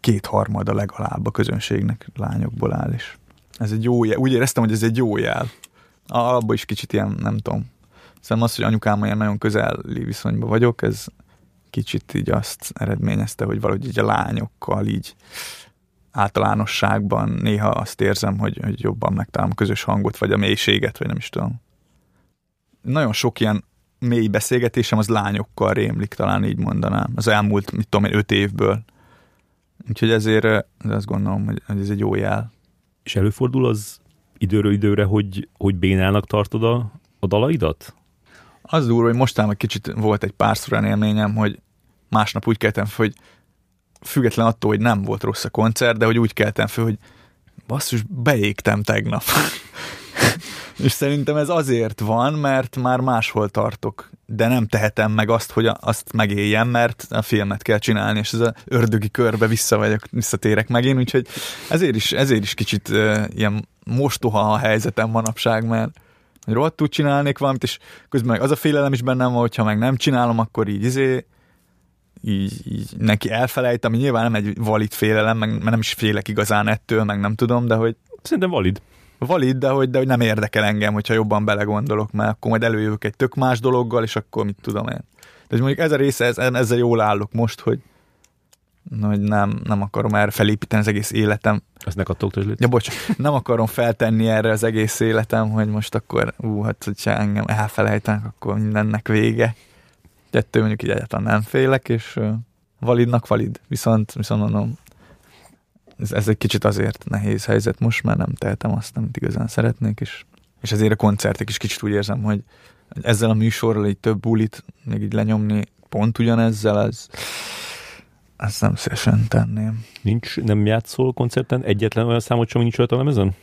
kétharmada legalább a közönségnek lányokból áll, és ez egy jó jel. Úgy éreztem, hogy ez egy jó jel. Abban is kicsit ilyen, nem tudom. Szerintem az, hogy anyukám ilyen nagyon közeli viszonyban vagyok, ez, kicsit így azt eredményezte, hogy valahogy így a lányokkal így általánosságban néha azt érzem, hogy, hogy jobban megtalálom a közös hangot, vagy a mélységet, vagy nem is tudom. Nagyon sok ilyen mély beszélgetésem az lányokkal rémlik, talán így mondanám. Az elmúlt, mit tudom én, öt évből. Úgyhogy ezért azt gondolom, hogy ez egy jó jel. És előfordul az időről időre, hogy, hogy bénának tartod a, a dalaidat? Az durva, hogy mostán kicsit volt egy párszor olyan élményem, hogy másnap úgy keltem fel, hogy független attól, hogy nem volt rossz a koncert, de hogy úgy keltem fel, hogy basszus, beégtem tegnap. És szerintem ez azért van, mert már máshol tartok, de nem tehetem meg azt, hogy azt megéljem, mert a filmet kell csinálni, és ez az ördögi körbe vissza vagyok, visszatérek megint, úgyhogy ezért is, ezért is kicsit uh, ilyen mostoha a helyzetem manapság, mert tud csinálnék valamit, és közben meg az a félelem is bennem van, hogyha meg nem csinálom, akkor így izé, így, így neki elfelejt, ami nyilván nem egy valid félelem, meg, mert nem is félek igazán ettől, meg nem tudom, de hogy... Szerintem valid. Valid, de hogy, de hogy nem érdekel engem, hogyha jobban belegondolok, mert akkor majd előjövök egy tök más dologgal, és akkor mit tudom én. De mondjuk ez a része, ez, ezzel jól állok most, hogy, hogy nem, nem akarom erre felépíteni az egész életem. Ezt ne kattogtasd Ja, bocs, nem akarom feltenni erre az egész életem, hogy most akkor, ú, hát hogyha engem elfelejtenek, akkor mindennek vége. Ettől mondjuk így egyáltalán nem félek, és validnak valid. Viszont, viszont mondom, ez, ez egy kicsit azért nehéz helyzet most, mert nem tehetem azt, amit igazán szeretnék, és, és ezért a koncertek is kicsit úgy érzem, hogy ezzel a műsorral egy több bulit még így lenyomni pont ugyanezzel, ez, ezt nem szívesen tenném. Nincs, nem játszol koncerten egyetlen olyan számot sem, nincs olyat a lemezen?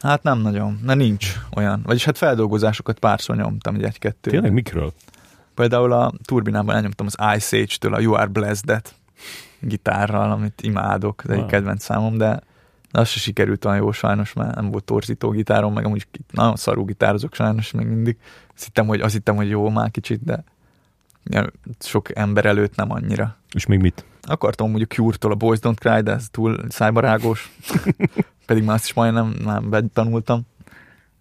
Hát nem nagyon, mert nincs olyan. Vagyis hát feldolgozásokat párszor nyomtam, egy-kettő. Tényleg mikről? Például a turbinában elnyomtam az Ice Age-től a You Are Blessed-et gitárral, amit imádok, ez wow. egy kedvenc számom, de az se sikerült olyan jó sajnos, mert nem volt torzító gitárom, meg amúgy nagyon szarú gitározok sajnos még mindig. Azt hittem, hogy, azt hittem, hogy jó már kicsit, de sok ember előtt nem annyira. És még mit? Akartam mondjuk Cure-tól a Boys Don't Cry, de ez túl szájbarágos. Pedig már azt is majdnem nem betanultam.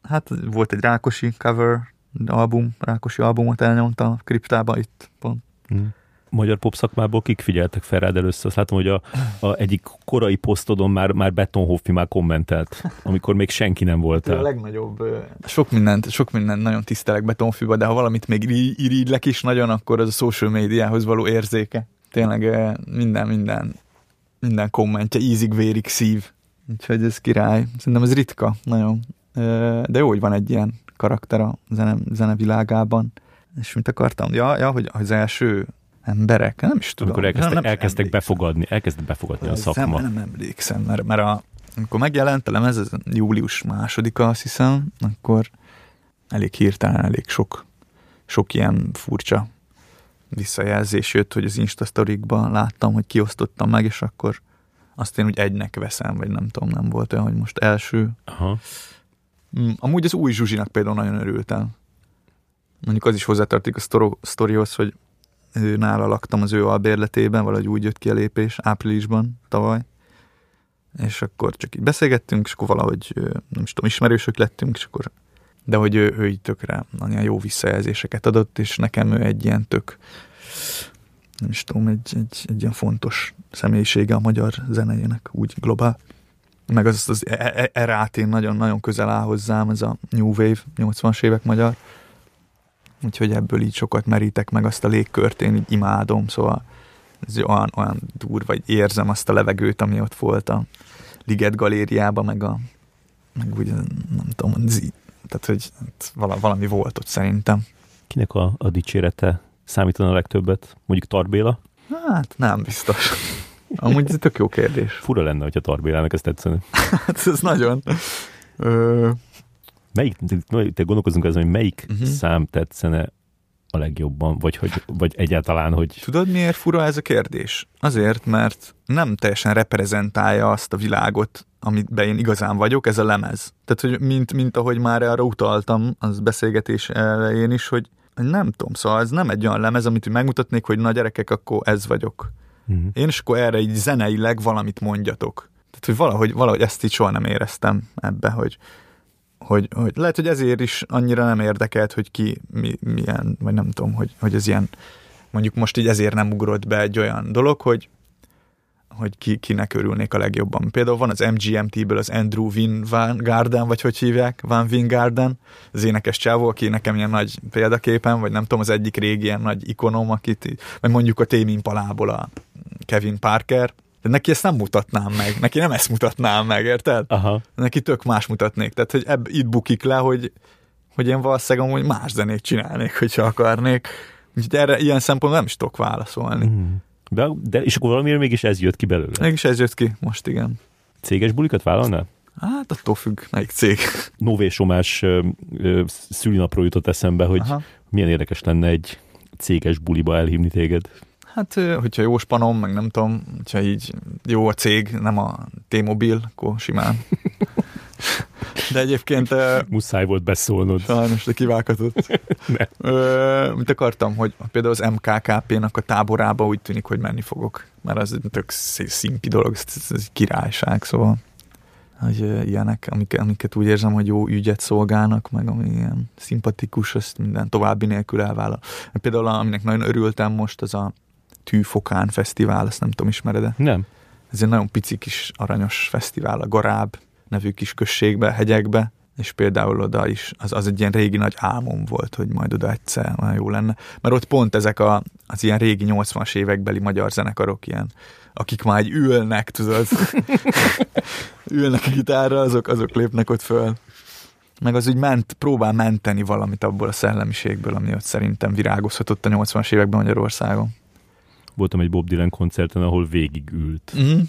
Hát volt egy Rákosi cover album, Rákosi albumot elnyomta a kriptába itt pont. Mm magyar popszakmából kik figyeltek fel rád először? Azt látom, hogy a, a egyik korai posztodon már, már Beton Hoffi már kommentelt, amikor még senki nem volt el. A legnagyobb, sok mindent, sok mindent nagyon tisztelek Beton Hoffiba, de ha valamit még irigylek is nagyon, akkor az a social médiához való érzéke. Tényleg minden, minden, minden kommentje ízig, vérig, szív. Úgyhogy ez király. Szerintem ez ritka, nagyon. De jó, hogy van egy ilyen karakter a zene, zenevilágában. És mit akartam? Ja, ja hogy az első emberek, nem is tudom. Amikor elkezdtek, nem, elkezdtek befogadni, elkezdtek befogadni a szakma. Nem, nem emlékszem, mert, mert a, amikor megjelent a lemez, ez július másodika, azt hiszem, akkor elég hirtelen, elég sok, sok ilyen furcsa visszajelzés jött, hogy az Instasztorikban láttam, hogy kiosztottam meg, és akkor azt én úgy egynek veszem, vagy nem tudom, nem volt olyan, hogy most első. Aha. Mm, amúgy az új Zsuzsinak például nagyon örültem. Mondjuk az is hozzátartik a sztorihoz, hogy ő nála laktam az ő albérletében, valahogy úgy jött ki a lépés áprilisban, tavaly. És akkor csak így beszélgettünk, és akkor valahogy, nem is tudom, ismerősök lettünk, és akkor de hogy ő, ő így tökre nagyon jó visszajelzéseket adott, és nekem ő egy ilyen tök, nem is tudom, egy, egy, egy ilyen fontos személyisége a magyar zenejének, úgy globál. Meg az, az erát én nagyon-nagyon közel áll hozzám, ez a New Wave, 80-as évek magyar úgyhogy ebből így sokat merítek meg azt a légkört, én így imádom, szóval ez olyan, olyan durva, vagy érzem azt a levegőt, ami ott volt a Liget galériában, meg a meg úgy, nem tudom, tehát, hogy valami volt ott szerintem. Kinek a, a dicsérete számítana a legtöbbet? Mondjuk Tarbéla? Hát nem biztos. Amúgy ez tök jó kérdés. Fura lenne, hogyha Tarbélának ezt tetszene. hát ez nagyon. Ö, Melyik, te gondolkozunk azon, hogy melyik uh-huh. szám tetszene a legjobban, vagy, hogy, vagy egyáltalán, hogy... Tudod, miért fura ez a kérdés? Azért, mert nem teljesen reprezentálja azt a világot, amiben én igazán vagyok, ez a lemez. Tehát, hogy mint, mint ahogy már arra utaltam az beszélgetés elején is, hogy nem tudom, szóval ez nem egy olyan lemez, amit megmutatnék, hogy na gyerekek, akkor ez vagyok. Uh-huh. Én is akkor erre így zeneileg valamit mondjatok. Tehát, hogy valahogy, valahogy ezt így soha nem éreztem ebbe, hogy hogy, hogy lehet, hogy ezért is annyira nem érdekelt, hogy ki mi, milyen, vagy nem tudom, hogy, hogy ez ilyen, mondjuk most így ezért nem ugrott be egy olyan dolog, hogy hogy ki, kinek örülnék a legjobban. Például van az MGMT-ből az Andrew Vin Van Garden, vagy hogy hívják, Van Vin Garden, az énekes csávó, aki nekem ilyen nagy példaképen, vagy nem tudom, az egyik régi ilyen nagy ikonom, akit, vagy mondjuk a Témin Palából a Kevin Parker, de neki ezt nem mutatnám meg, neki nem ezt mutatnám meg, érted? Aha. Neki tök más mutatnék, tehát hogy ebb, itt bukik le, hogy, hogy én valószínűleg amúgy más zenét csinálnék, hogyha akarnék. Úgyhogy erre ilyen szempontból nem is tudok válaszolni. Mm. De, de és akkor valamiért mégis ez jött ki belőle? Mégis ez jött ki, most igen. Céges bulikat vállalnál? Hát attól függ, melyik cég. Nové Somás szülinapról jutott eszembe, hogy Aha. milyen érdekes lenne egy céges buliba elhívni téged. Hát, hogyha jó spanom, meg nem tudom, hogyha így jó a cég, nem a T-Mobil, akkor simán. De egyébként Muszáj volt beszólnod. sajnos, de kivághatott. Ö, mit akartam, hogy például az MKKP-nak a táborába úgy tűnik, hogy menni fogok, mert az egy tök szimpi dolog, ez, ez, egy királyság, szóval hogy ilyenek, amik, amiket úgy érzem, hogy jó ügyet szolgálnak, meg ami ilyen szimpatikus, azt minden további nélkül elvállal. Például aminek nagyon örültem most, az a Tűfokán Fesztivál, ezt nem tudom, ismered-e? Nem. Ez egy nagyon pici kis aranyos fesztivál a Garáb nevű kis községbe, hegyekbe, és például oda is, az, az egy ilyen régi nagy álmom volt, hogy majd oda egyszer nagyon jó lenne. Mert ott pont ezek a, az ilyen régi 80-as évekbeli magyar zenekarok ilyen, akik már így ülnek, tudod, ülnek a gitárra, azok, azok lépnek ott föl. Meg az úgy ment, próbál menteni valamit abból a szellemiségből, ami ott szerintem virágozhatott a 80-as években Magyarországon. Voltam egy Bob Dylan koncerten, ahol végig ült. Mm.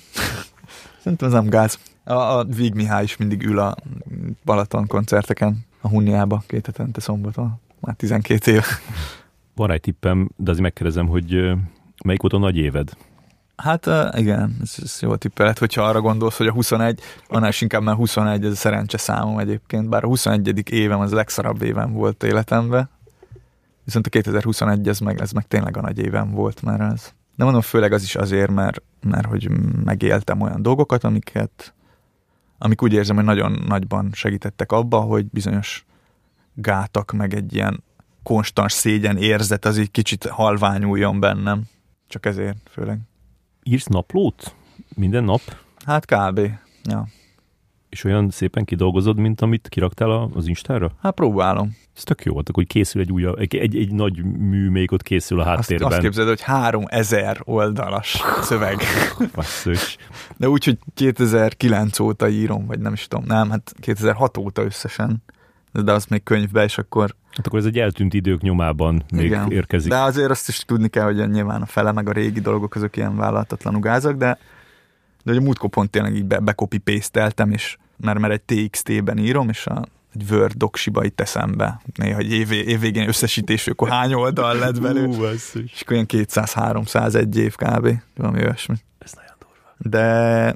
Szerintem ez nem gáz. A, a Víg Mihály is mindig ül a Balaton koncerteken, a Hunniába két hetente szombaton. Már 12 év. Van egy tippem, de azért megkérdezem, hogy melyik volt a nagy éved? Hát igen, ez, ez jó tippelet, hogyha arra gondolsz, hogy a 21, annál is inkább már 21, ez a szerencse számom egyébként, bár a 21. évem az a legszarabb évem volt életemben, viszont a 2021 ez meg, ez meg tényleg a nagy évem volt, mert ez. De mondom, főleg az is azért, mert, mert hogy megéltem olyan dolgokat, amiket, amik úgy érzem, hogy nagyon nagyban segítettek abba, hogy bizonyos gátak, meg egy ilyen konstans szégyen érzet az így kicsit halványuljon bennem. Csak ezért főleg. Írsz naplót? Minden nap? Hát kb. Ja. És olyan szépen kidolgozod, mint amit kiraktál az Instára? Hát próbálom. Ez tök jó volt, akkor hogy készül egy újabb, egy, egy, egy nagy mű, még ott készül a Azt, háttérben. azt képzeld, hogy 3000 oldalas szöveg. Basszus. De úgy, hogy 2009 óta írom, vagy nem is tudom. Nem, hát 2006 óta összesen. De az még könyvbe, és akkor Hát akkor ez egy eltűnt idők nyomában még Igen. érkezik. De azért azt is tudni kell, hogy nyilván a fele, meg a régi dolgok azok ilyen vállalhatatlanul gázak, de, de hogy a múltkor pont tényleg így be, bekopi és mert, mert egy TXT-ben írom, és a, egy Word doksiba itt teszem be. Néha egy év, évvégén összesítés, akkor hány oldal lett belőle. És akkor ilyen 200-300 egy év kb. Valami olyasmi. Ez nagyon durva. De,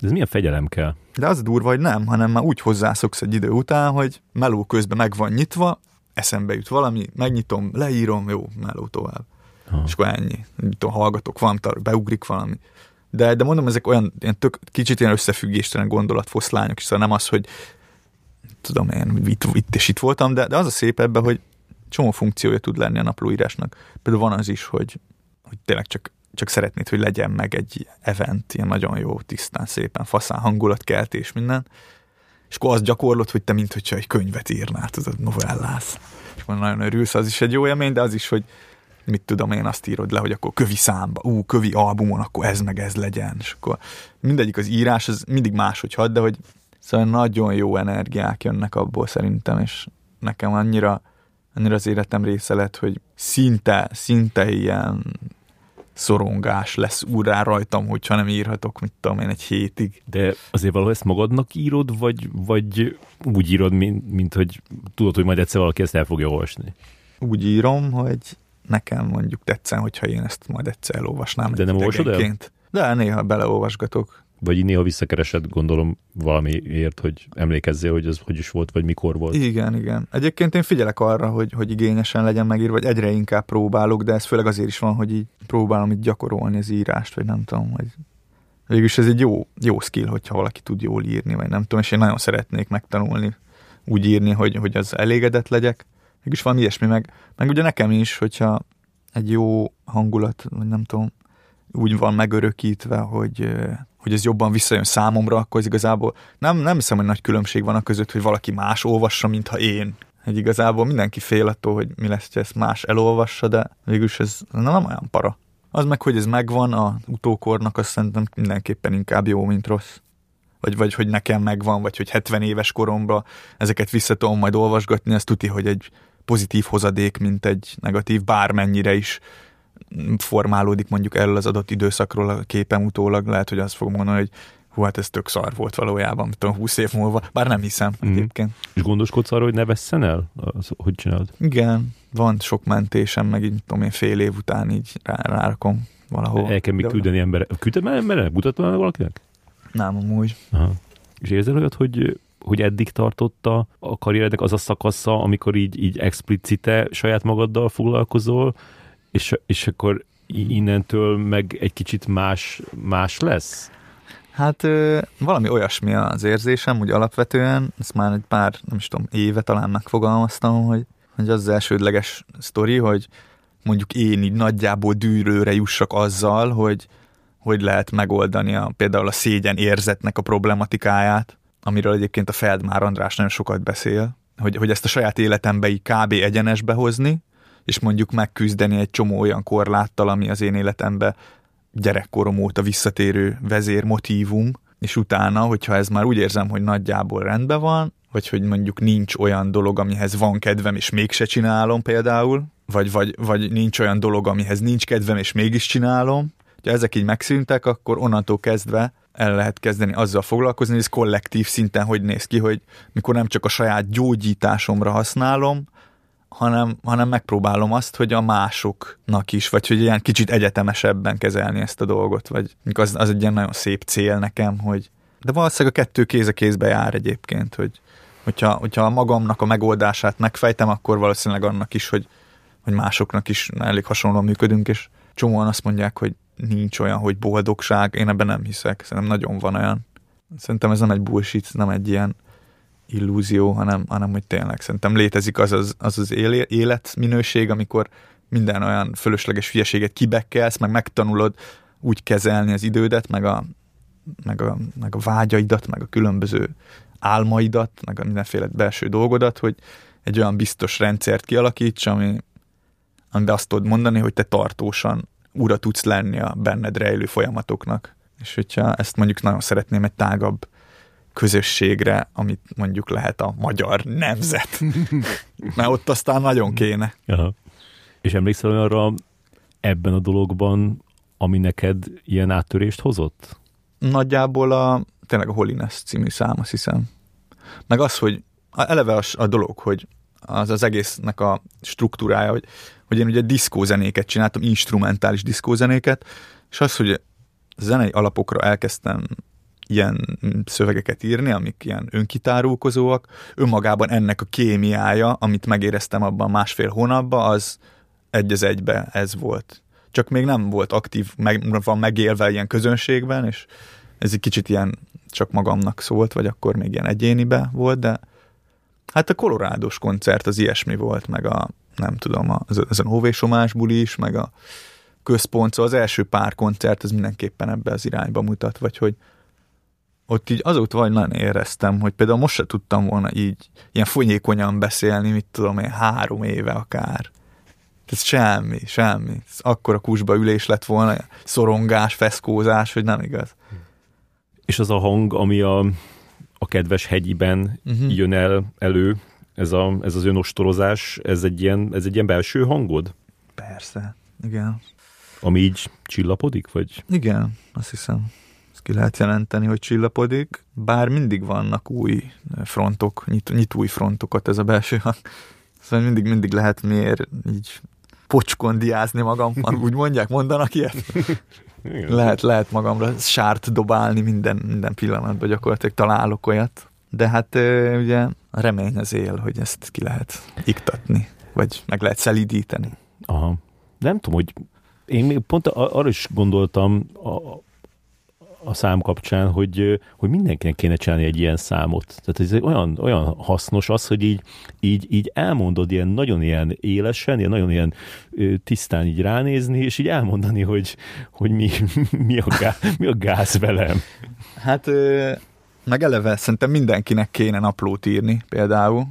De ez milyen fegyelem kell? de az durva, hogy nem, hanem már úgy hozzászoksz egy idő után, hogy meló közben meg van nyitva, eszembe jut valami, megnyitom, leírom, jó, meló tovább. Ha. És akkor ennyi. Tudom, hallgatok valamit, arra beugrik valami. De, de mondom, ezek olyan ilyen tök, kicsit ilyen összefüggéstelen gondolatfoszlányok, és szóval nem az, hogy tudom én, itt, itt és itt voltam, de, de az a szép ebben, hogy csomó funkciója tud lenni a naplóírásnak. Például van az is, hogy, hogy tényleg csak, csak szeretnéd, hogy legyen meg egy event, ilyen nagyon jó, tisztán, szépen, faszán hangulatkeltés, minden. És akkor azt gyakorlod, hogy te mint hogyha egy könyvet írnál, tudod, novellász. És akkor nagyon örülsz, az is egy jó élmény, de az is, hogy mit tudom én, azt írod le, hogy akkor kövi számba, ú, kövi albumon, akkor ez meg ez legyen, és akkor mindegyik az írás, az mindig máshogy had, de hogy szóval nagyon jó energiák jönnek abból szerintem, és nekem annyira, annyira az életem része lett, hogy szinte, szinte ilyen szorongás lesz úrrá rajtam, hogyha nem írhatok, mit tudom én, egy hétig. De azért valahol ezt magadnak írod, vagy, vagy úgy írod, mint, mint hogy tudod, hogy majd egyszer valaki ezt el fogja olvasni? Úgy írom, hogy nekem mondjuk tetszen, hogyha én ezt majd egyszer elolvasnám. De nem olvasod el? De néha beleolvasgatok. Vagy így néha visszakeresed, gondolom valamiért, hogy emlékezzél, hogy ez hogy is volt, vagy mikor volt. Igen, igen. Egyébként én figyelek arra, hogy, hogy igényesen legyen megírva, vagy egyre inkább próbálok, de ez főleg azért is van, hogy így próbálom így gyakorolni az írást, vagy nem tudom, hogy végülis ez egy jó, jó skill, hogyha valaki tud jól írni, vagy nem tudom, és én nagyon szeretnék megtanulni úgy írni, hogy, hogy az elégedett legyek. Mégis van ilyesmi, meg, meg ugye nekem is, hogyha egy jó hangulat, vagy nem tudom, úgy van megörökítve, hogy, hogy ez jobban visszajön számomra, akkor az igazából nem, nem hiszem, hogy nagy különbség van a között, hogy valaki más olvassa, mintha én. Hogy igazából mindenki fél attól, hogy mi lesz, ha ezt más elolvassa, de végülis ez nem olyan para. Az meg, hogy ez megvan a utókornak, azt szerintem mindenképpen inkább jó, mint rossz. Vagy, vagy hogy nekem megvan, vagy hogy 70 éves koromban ezeket vissza tudom majd olvasgatni, ez tuti, hogy egy pozitív hozadék, mint egy negatív, bármennyire is formálódik mondjuk erről az adott időszakról a képem utólag, lehet, hogy azt fogom mondani, hogy hú, hát ez tök szar volt valójában, tudom, 20 év múlva, bár nem hiszem mm. egyébként. És gondoskodsz arra, hogy ne vesszen el? Az, hogy csinálod? Igen, van sok mentésem, meg így tudom én fél év után így rá, rárakom valahol. El kell még küldeni emberek. Küldted már emberek? Mutattad már valakinek? Nem, amúgy. Aha. És érzel olyat, hogy hogy eddig tartotta a karrierednek az a szakasza, amikor így, így explicite saját magaddal foglalkozol, és, és akkor innentől meg egy kicsit más, más lesz? Hát valami olyasmi az érzésem, hogy alapvetően, ezt már egy pár, nem is tudom, éve talán megfogalmaztam, hogy, hogy az, az elsődleges sztori, hogy mondjuk én így nagyjából dűrőre jussak azzal, hogy hogy lehet megoldani a, például a szégyen érzetnek a problematikáját, amiről egyébként a Feldmár András nagyon sokat beszél, hogy, hogy ezt a saját életembe így kb. egyenesbe hozni, és mondjuk megküzdeni egy csomó olyan korláttal, ami az én életembe gyerekkorom óta visszatérő vezérmotívum, és utána, hogyha ez már úgy érzem, hogy nagyjából rendben van, vagy hogy mondjuk nincs olyan dolog, amihez van kedvem, és mégse csinálom például, vagy, vagy, vagy nincs olyan dolog, amihez nincs kedvem, és mégis csinálom, ha ezek így megszűntek, akkor onnantól kezdve el lehet kezdeni azzal foglalkozni, hogy ez kollektív szinten hogy néz ki, hogy mikor nem csak a saját gyógyításomra használom, hanem, hanem megpróbálom azt, hogy a másoknak is, vagy hogy ilyen kicsit egyetemesebben kezelni ezt a dolgot, vagy az, az egy ilyen nagyon szép cél nekem, hogy de valószínűleg a kettő kéz a kézbe jár egyébként, hogy hogyha, hogyha magamnak a megoldását megfejtem, akkor valószínűleg annak is, hogy, hogy másoknak is elég hasonlóan működünk, és csomóan azt mondják, hogy nincs olyan, hogy boldogság, én ebben nem hiszek, szerintem nagyon van olyan. Szerintem ez nem egy bullshit, nem egy ilyen illúzió, hanem, hanem hogy tényleg szerintem létezik az az, az, az életminőség, amikor minden olyan fölösleges hülyeséget kibekkelsz, meg megtanulod úgy kezelni az idődet, meg a, meg a, meg a vágyaidat, meg a különböző álmaidat, meg a mindenféle belső dolgodat, hogy egy olyan biztos rendszert kialakíts, ami, amiben azt tudod mondani, hogy te tartósan ura tudsz lenni a benned rejlő folyamatoknak. És hogyha ezt mondjuk nagyon szeretném egy tágabb közösségre, amit mondjuk lehet a magyar nemzet. Mert ott aztán nagyon kéne. Aha. És emlékszel arra ebben a dologban, ami neked ilyen áttörést hozott? Nagyjából a, tényleg a Holiness című szám, azt hiszem. Meg az, hogy eleve a, a dolog, hogy az az egésznek a struktúrája, hogy, hogy én ugye diszkózenéket csináltam, instrumentális diszkózenéket, és az, hogy zenei alapokra elkezdtem ilyen szövegeket írni, amik ilyen önkitárulkozóak, önmagában ennek a kémiája, amit megéreztem abban másfél hónapban, az egy az egybe ez volt. Csak még nem volt aktív, meg, van megélve ilyen közönségben, és ez egy kicsit ilyen csak magamnak szólt, vagy akkor még ilyen egyénibe volt, de hát a kolorádos koncert az ilyesmi volt, meg a nem tudom, a Nové Somás buli is, meg a központ, szóval az első pár koncert az mindenképpen ebbe az irányba mutat, vagy hogy ott így azóta vagy nagyon éreztem, hogy például most se tudtam volna így ilyen fonyékonyan beszélni, mit tudom én, három éve akár. Ez semmi, semmi. Ez akkora kusba ülés lett volna, szorongás, feszkózás, hogy nem igaz. És az a hang, ami a, a kedves hegyiben uh-huh. jön el elő, ez, a, ez az önostorozás, ez egy, ilyen, ez egy ilyen belső hangod? Persze, igen. Ami így csillapodik, vagy? Igen, azt hiszem. Ezt ki lehet jelenteni, hogy csillapodik, bár mindig vannak új frontok, nyit, nyit új frontokat ez a belső hang. Szóval mindig, mindig lehet miért így pocskondiázni magammal, úgy mondják, mondanak ilyet? Igen. Lehet, lehet magamra sárt dobálni minden, minden pillanatban, gyakorlatilag találok olyat. De hát ugye a remény az él, hogy ezt ki lehet iktatni, vagy meg lehet szelidíteni. Aha. Nem tudom, hogy én még pont arra is gondoltam a, a szám kapcsán, hogy, hogy mindenkinek kéne csinálni egy ilyen számot. Tehát ez olyan, olyan hasznos az, hogy így, így, így elmondod ilyen nagyon ilyen élesen, ilyen nagyon ilyen tisztán így ránézni, és így elmondani, hogy, hogy mi, mi, a gáz, mi a gáz velem. Hát meg eleve szerintem mindenkinek kéne naplót írni például,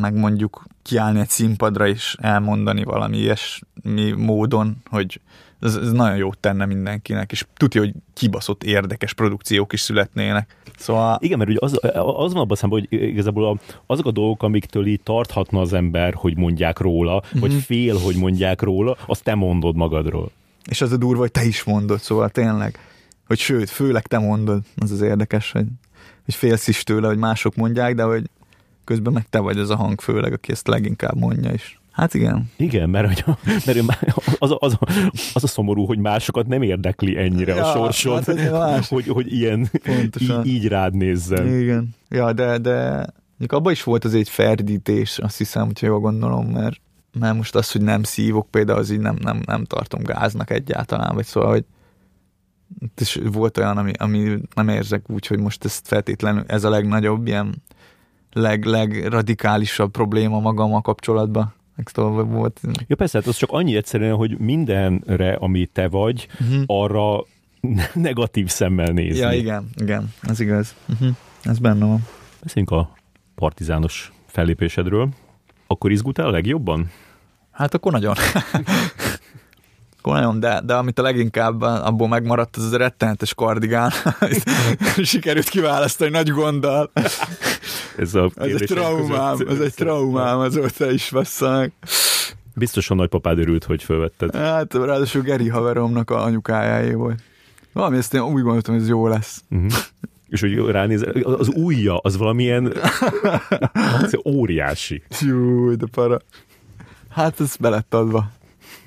meg mondjuk kiállni egy színpadra és elmondani valami ilyesmi módon, hogy ez, ez nagyon jót tenne mindenkinek, és tudja, hogy kibaszott érdekes produkciók is születnének. Szóval... Igen, mert ugye az, az van abban szemben, hogy igazából a, azok a dolgok, amiktől így tarthatna az ember, hogy mondják róla, mm-hmm. vagy fél, hogy mondják róla, azt te mondod magadról. És az a durva, hogy te is mondod, szóval tényleg hogy sőt, főleg te mondod, az az érdekes, hogy, hogy félsz is tőle, hogy mások mondják, de hogy közben meg te vagy az a hang főleg, aki ezt leginkább mondja is. Hát igen. Igen, mert, hogy, mert az, a, az, a, az a szomorú, hogy másokat nem érdekli ennyire ja, a sorsod, hát, hogy, hogy ilyen így, így rád nézzen. Igen. Ja, de, de abban is volt az egy ferdítés, azt hiszem, hogyha jól gondolom, mert, mert most az, hogy nem szívok, például az így nem, nem, nem tartom gáznak egyáltalán, vagy szóval, hogy és volt olyan, ami, ami nem érzek úgy, hogy most ezt feltétlenül, ez a legnagyobb, ilyen leg, legradikálisabb probléma magammal kapcsolatban. Volt. Ja persze, hát az csak annyi egyszerűen, hogy mindenre, ami te vagy, uh-huh. arra negatív szemmel nézni. Ja, igen, igen, ez igaz. Uh-huh. Ez benne van. Beszéljünk a partizános fellépésedről. Akkor izgultál a legjobban? Hát akkor nagyon. nagyon, de, de amit a leginkább abból megmaradt, az az a rettenetes kardigán. Sikerült kiválasztani nagy gonddal. Ez, a ez egy traumám, ez egy traumám, azóta is veszek. Biztosan nagypapád örült, hogy fölvetted. Hát ráadásul Geri haveromnak a anyukájáé volt. Valami ezt én úgy gondoltam, hogy ez jó lesz. Uh-huh. És hogy ránéz, az ujja, az valamilyen az óriási. Jó, de para. Hát ez belett adva.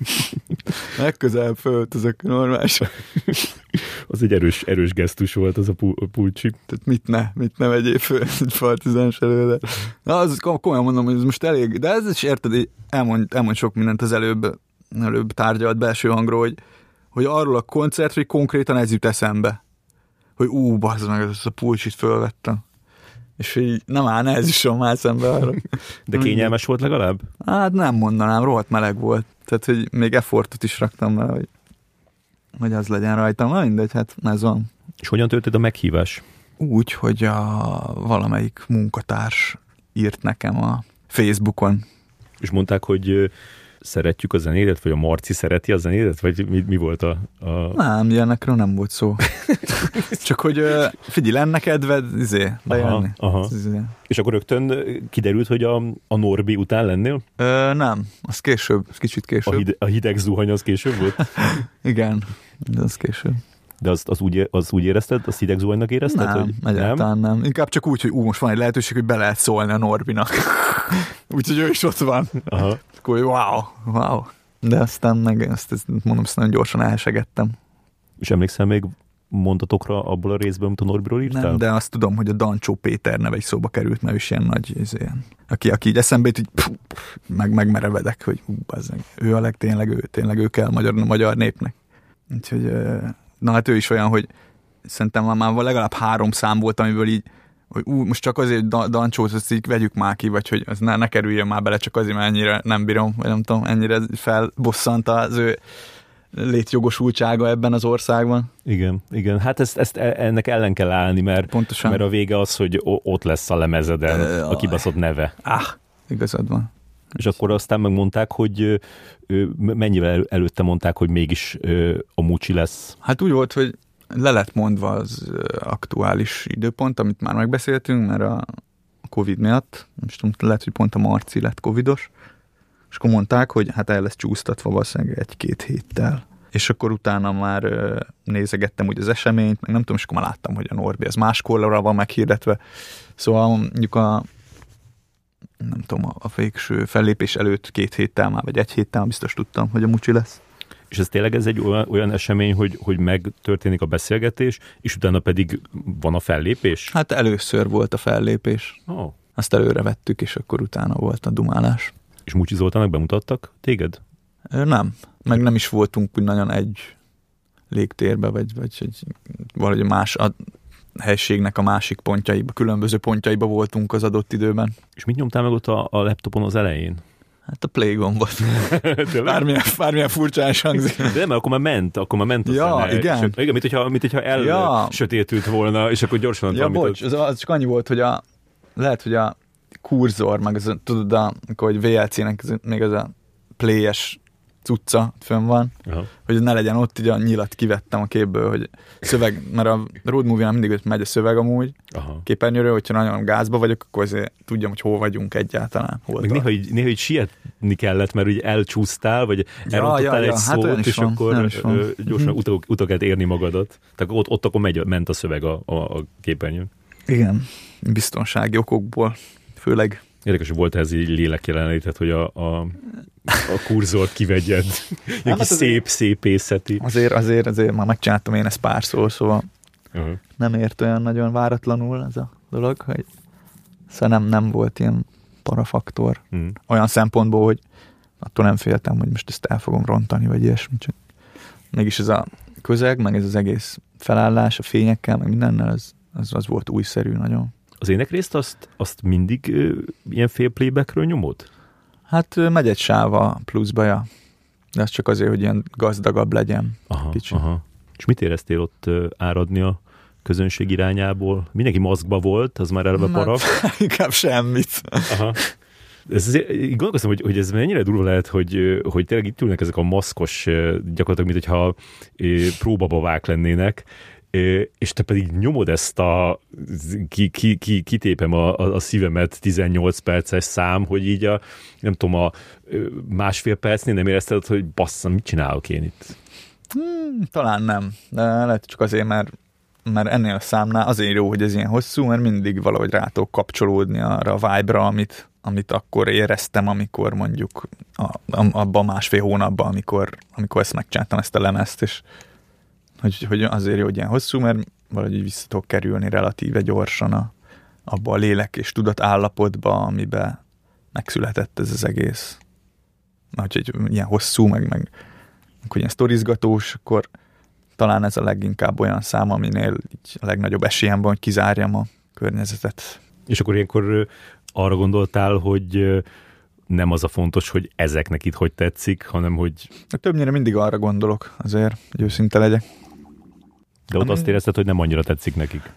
Legközelebb fölöltözök normális. az egy erős, erős gesztus volt az a pulcsi. Tehát mit ne, mit ne vegyél föl egy partizáns előre. Na, az komolyan mondom, hogy ez most elég, de ez is érted, elmond, elmond sok mindent az előbb, előbb tárgyalt belső hangról, hogy, hogy arról a koncertről konkrétan ez jut eszembe. Hogy ú, bazd meg, ezt a pulcsit fölvettem és így nem áll, ez is már szembe arra. De kényelmes volt legalább? Hát nem mondanám, rohadt meleg volt. Tehát, hogy még effortot is raktam vele, hogy, hogy az legyen rajtam. Na mindegy, hát ez van. És hogyan töltöd a meghívás? Úgy, hogy a valamelyik munkatárs írt nekem a Facebookon. És mondták, hogy szeretjük a zenédet, vagy a Marci szereti a zenédet, vagy mi, mi volt a, a... Nem, ilyenekről nem volt szó. Csak hogy figyelj, lenne kedved izé, bejönni. Aha, aha. Izé. És akkor rögtön kiderült, hogy a, a Norbi után lennél? Ö, nem, az később, az kicsit később. A, hide, a hideg zuhany az később volt? Igen, de az később. De az, az, úgy, az úgy érezted, az hideg zuhanynak érezted? Nem, hogy egyáltalán nem? nem. Inkább csak úgy, hogy ú, most van egy lehetőség, hogy be lehet szólni a Norbinak. Úgyhogy ő is ott van. Aha akkor wow, wow. De aztán meg ezt, ezt mondom, ezt nagyon gyorsan elsegettem. És emlékszel még mondatokra abból a részből, amit a Norbiról írtál? Nem, de azt tudom, hogy a Dancsó Péter neve is szóba került, mert ő is ilyen nagy, ez ilyen, aki, aki így eszembe így pff, meg, megmerevedek, hogy hú, bazzeg, ő a legtényleg ő, tényleg ő kell magyar, a magyar népnek. Úgyhogy, na hát ő is olyan, hogy szerintem már legalább három szám volt, amiből így hogy ú, most csak azért da- Dancsót, azt így vegyük már ki, vagy hogy az ne, ne kerüljön már bele, csak azért, mert ennyire nem bírom, vagy nem tudom, ennyire felbosszant az ő létjogosultsága ebben az országban. Igen, igen. Hát ezt, ezt e, ennek ellen kell állni, mert, Pontosan. mert a vége az, hogy ott lesz a lemezeden a kibaszott neve. Ah, igazad van. És akkor aztán megmondták, hogy mennyivel előtte mondták, hogy mégis a Mucsi lesz. Hát úgy volt, hogy le lett mondva az aktuális időpont, amit már megbeszéltünk, mert a Covid miatt, most tudom, lehet, hogy pont a Marci lett Covidos, és akkor mondták, hogy hát el lesz csúsztatva valószínűleg egy-két héttel. És akkor utána már nézegettem úgy az eseményt, meg nem tudom, és akkor már láttam, hogy a Norbi ez máskor van meghirdetve. Szóval mondjuk a nem tudom, a végső fellépés előtt két héttel már, vagy egy héttel biztos tudtam, hogy a Mucsi lesz. És ez tényleg ez egy olyan, olyan esemény, hogy, hogy megtörténik a beszélgetés, és utána pedig van a fellépés? Hát először volt a fellépés. Oh. Azt előre vettük, és akkor utána volt a dumálás. És Mucsi Zoltának bemutattak téged? Nem, meg nem is voltunk úgy nagyon egy légtérbe, vagy, vagy egy, valahogy más a helységnek a másik pontjaiba, különböző pontjaiba voltunk az adott időben. És mit nyomtál meg ott a, a laptopon az elején? Hát a play gombot. bármilyen, bármilyen furcsán hangzik. De nem, akkor már ment, akkor már ment a ja, zene. igen. És, igen, mint hogyha, mint hogyha el ja. sötétült volna, és akkor gyorsan... Ja, bocs, az, az, csak annyi volt, hogy a, lehet, hogy a kurzor, meg az, tudod, a, akkor, hogy VLC-nek még az a playes cucca fönn van, Aha. hogy ne legyen ott, ugye a nyilat kivettem a képből, hogy szöveg, mert a road movie mindig ott megy a szöveg amúgy Aha. képernyőről, hogyha nagyon gázba vagyok, akkor azért tudjam, hogy hol vagyunk egyáltalán. Hol Meg néha így, néha így sietni kellett, mert ugye elcsúsztál, vagy elrontottál ja, egy ja, hát szót, is és van, akkor van. gyorsan Mhm. utol kellett érni magadat. Tehát ott, ott akkor megy, ment a szöveg a, a, a képernyőn. Igen, biztonsági okokból, főleg. Érdekes, hogy volt ez így lélek jelenlétet, hogy a, a, a kurzort kivegyed. Egy hát szép, szép észeti. Azért, azért, azért már megcsináltam én ezt párszor, szóval Uh-huh. nem ért olyan nagyon váratlanul ez a dolog, hogy szóval nem, nem volt ilyen parafaktor. Mm. Olyan szempontból, hogy attól nem féltem, hogy most ezt el fogom rontani, vagy ilyesmi, csak mégis ez a közeg, meg ez az egész felállás a fényekkel, meg mindennel, az, az, az volt újszerű nagyon. Az énekrészt azt, azt mindig ö, ilyen fél playbackről nyomod? Hát megy egy sáva pluszba, ja. De ez csak azért, hogy ilyen gazdagabb legyen. Aha, Kicsi. aha. És mit éreztél ott áradni a közönség irányából? Mindenki maszkba volt, az már eleve Nem. para. Inkább semmit. Aha. Ez, azért- gondolkoztam, hogy, hogy ez mennyire durva lehet, hogy, hogy tényleg itt ülnek ezek a maszkos, gyakorlatilag, mint hogyha ö, próbababák lennének, és te pedig nyomod ezt a ki, ki, ki, kitépem a, a, szívemet 18 perces szám, hogy így a, nem tudom, a másfél percnél nem érezted, hogy basszam, mit csinálok én itt? Hmm, talán nem, de lehet csak azért, mert, mert ennél a számnál azért jó, hogy ez ilyen hosszú, mert mindig valahogy rá kapcsolódni arra a vibe-ra, amit, amit akkor éreztem, amikor mondjuk a, a, abban másfél hónapban, amikor, amikor ezt megcsináltam, ezt a lemezt, és hogy, hogy azért jó, hogy ilyen hosszú, mert valahogy vissza tudok kerülni relatíve gyorsan a, abba a lélek és tudat állapotba, amiben megszületett ez az egész. Na, Úgyhogy ilyen hosszú, meg, meg hogy ilyen sztorizgatós, akkor talán ez a leginkább olyan szám, aminél így a legnagyobb esélyem van, hogy kizárjam a környezetet. És akkor ilyenkor arra gondoltál, hogy nem az a fontos, hogy ezeknek itt hogy tetszik, hanem hogy többnyire mindig arra gondolok, azért, hogy őszinte legyek. De ott Ami- azt érezted, hogy nem annyira tetszik nekik.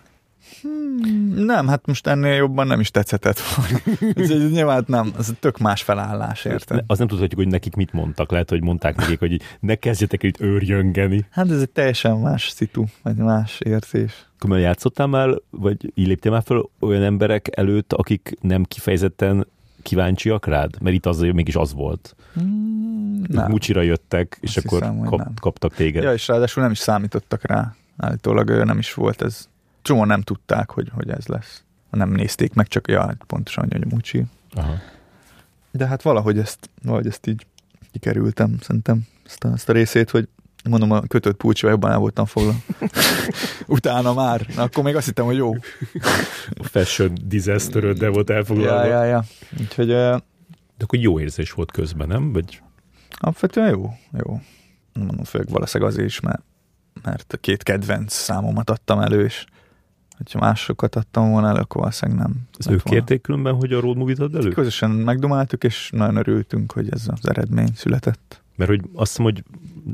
Hmm, nem, hát most ennél jobban nem is tetszetett volna. ez egy, nyilván nem, ez tök más felállás, érted? Az nem tudhatjuk, hogy nekik mit mondtak. Lehet, hogy mondták nekik, hogy ne kezdjetek itt őrjöngeni. Hát ez egy teljesen más szitu, vagy más érzés. Akkor játszottál már, vagy így léptél már fel olyan emberek előtt, akik nem kifejezetten kíváncsiak rád? Mert itt azért mégis az volt. Ők nem. Mucsira jöttek, és Azt akkor hiszem, kap, nem. kaptak téged. Ja, és ráadásul nem is számítottak rá. Állítólag nem is volt ez. Csomó nem tudták, hogy, hogy ez lesz. Nem nézték meg, csak ja, pontosan, hogy Mucsi. Aha. De hát valahogy ezt, valahogy ezt így kikerültem, szerintem ezt a, ezt a részét, hogy mondom, a kötött pulcsival jobban el voltam foglalva. Utána már. Na, akkor még azt hittem, hogy jó. A fashion disaster de volt elfoglalva. Ja, ja, ja. Úgyhogy uh, De akkor jó érzés volt közben, nem? Vagy alapvetően jó. Jó. Mondom, főleg valószínűleg azért is, mert, mert a két kedvenc számomat adtam elő, és hogyha másokat adtam volna elő, akkor valószínűleg nem. az ők volna. kérték különben, hogy a road movie-t add elő? Közösen megdomáltuk, és nagyon örültünk, hogy ez az eredmény született. Mert hogy azt hiszem, hogy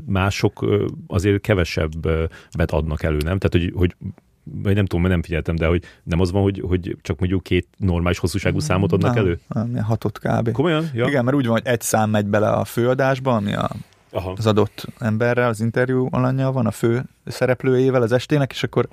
mások azért kevesebbet adnak elő, nem? Tehát, hogy, hogy vagy nem tudom, mert nem figyeltem, de hogy nem az van, hogy, hogy csak mondjuk két normális hosszúságú számot adnak nem, elő? Nem, hatot kb. Komolyan? Ja. Igen, mert úgy van, hogy egy szám megy bele a főadásba, ami a, Aha. az adott emberrel, az interjú alanya van, a fő szereplőjével az estének, és akkor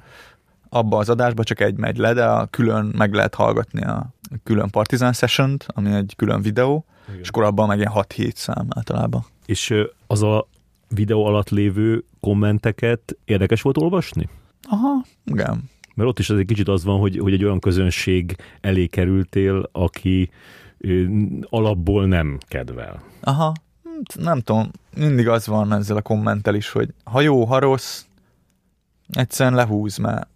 abba az adásba csak egy megy le, de a külön meg lehet hallgatni a külön Partizan session ami egy külön videó, Igen. és akkor abban meg ilyen 6-7 szám általában. És az a videó alatt lévő kommenteket érdekes volt olvasni? Aha, igen. Mert ott is az egy kicsit az van, hogy, hogy egy olyan közönség elé kerültél, aki ö, alapból nem kedvel. Aha, nem tudom, mindig az van ezzel a kommentel is, hogy ha jó, ha rossz, egyszerűen lehúz, mert,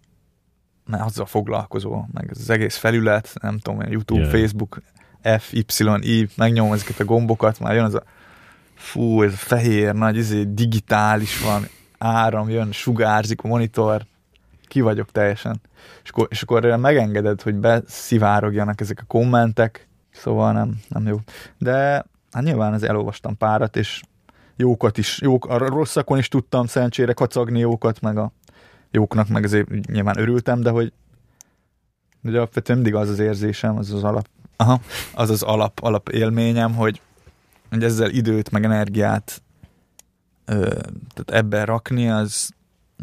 mert azzal foglalkozó, meg ez az egész felület, nem tudom, YouTube, yeah. Facebook, F, Y, I, megnyomom ezeket a gombokat, már jön az a fú, ez a fehér, nagy, izé, digitális van, áram jön, sugárzik a monitor, ki vagyok teljesen. És akkor, és akkor megengeded, hogy beszivárogjanak ezek a kommentek, szóval nem, nem jó. De hát nyilván ez elolvastam párat, és jókat is, jók, a rosszakon is tudtam szerencsére kacagni jókat, meg a jóknak meg azért nyilván örültem, de hogy ugye alapvetően mindig az az érzésem, az az alap, aha, az az alap, alap élményem, hogy, hogy ezzel időt, meg energiát tehát ebben rakni az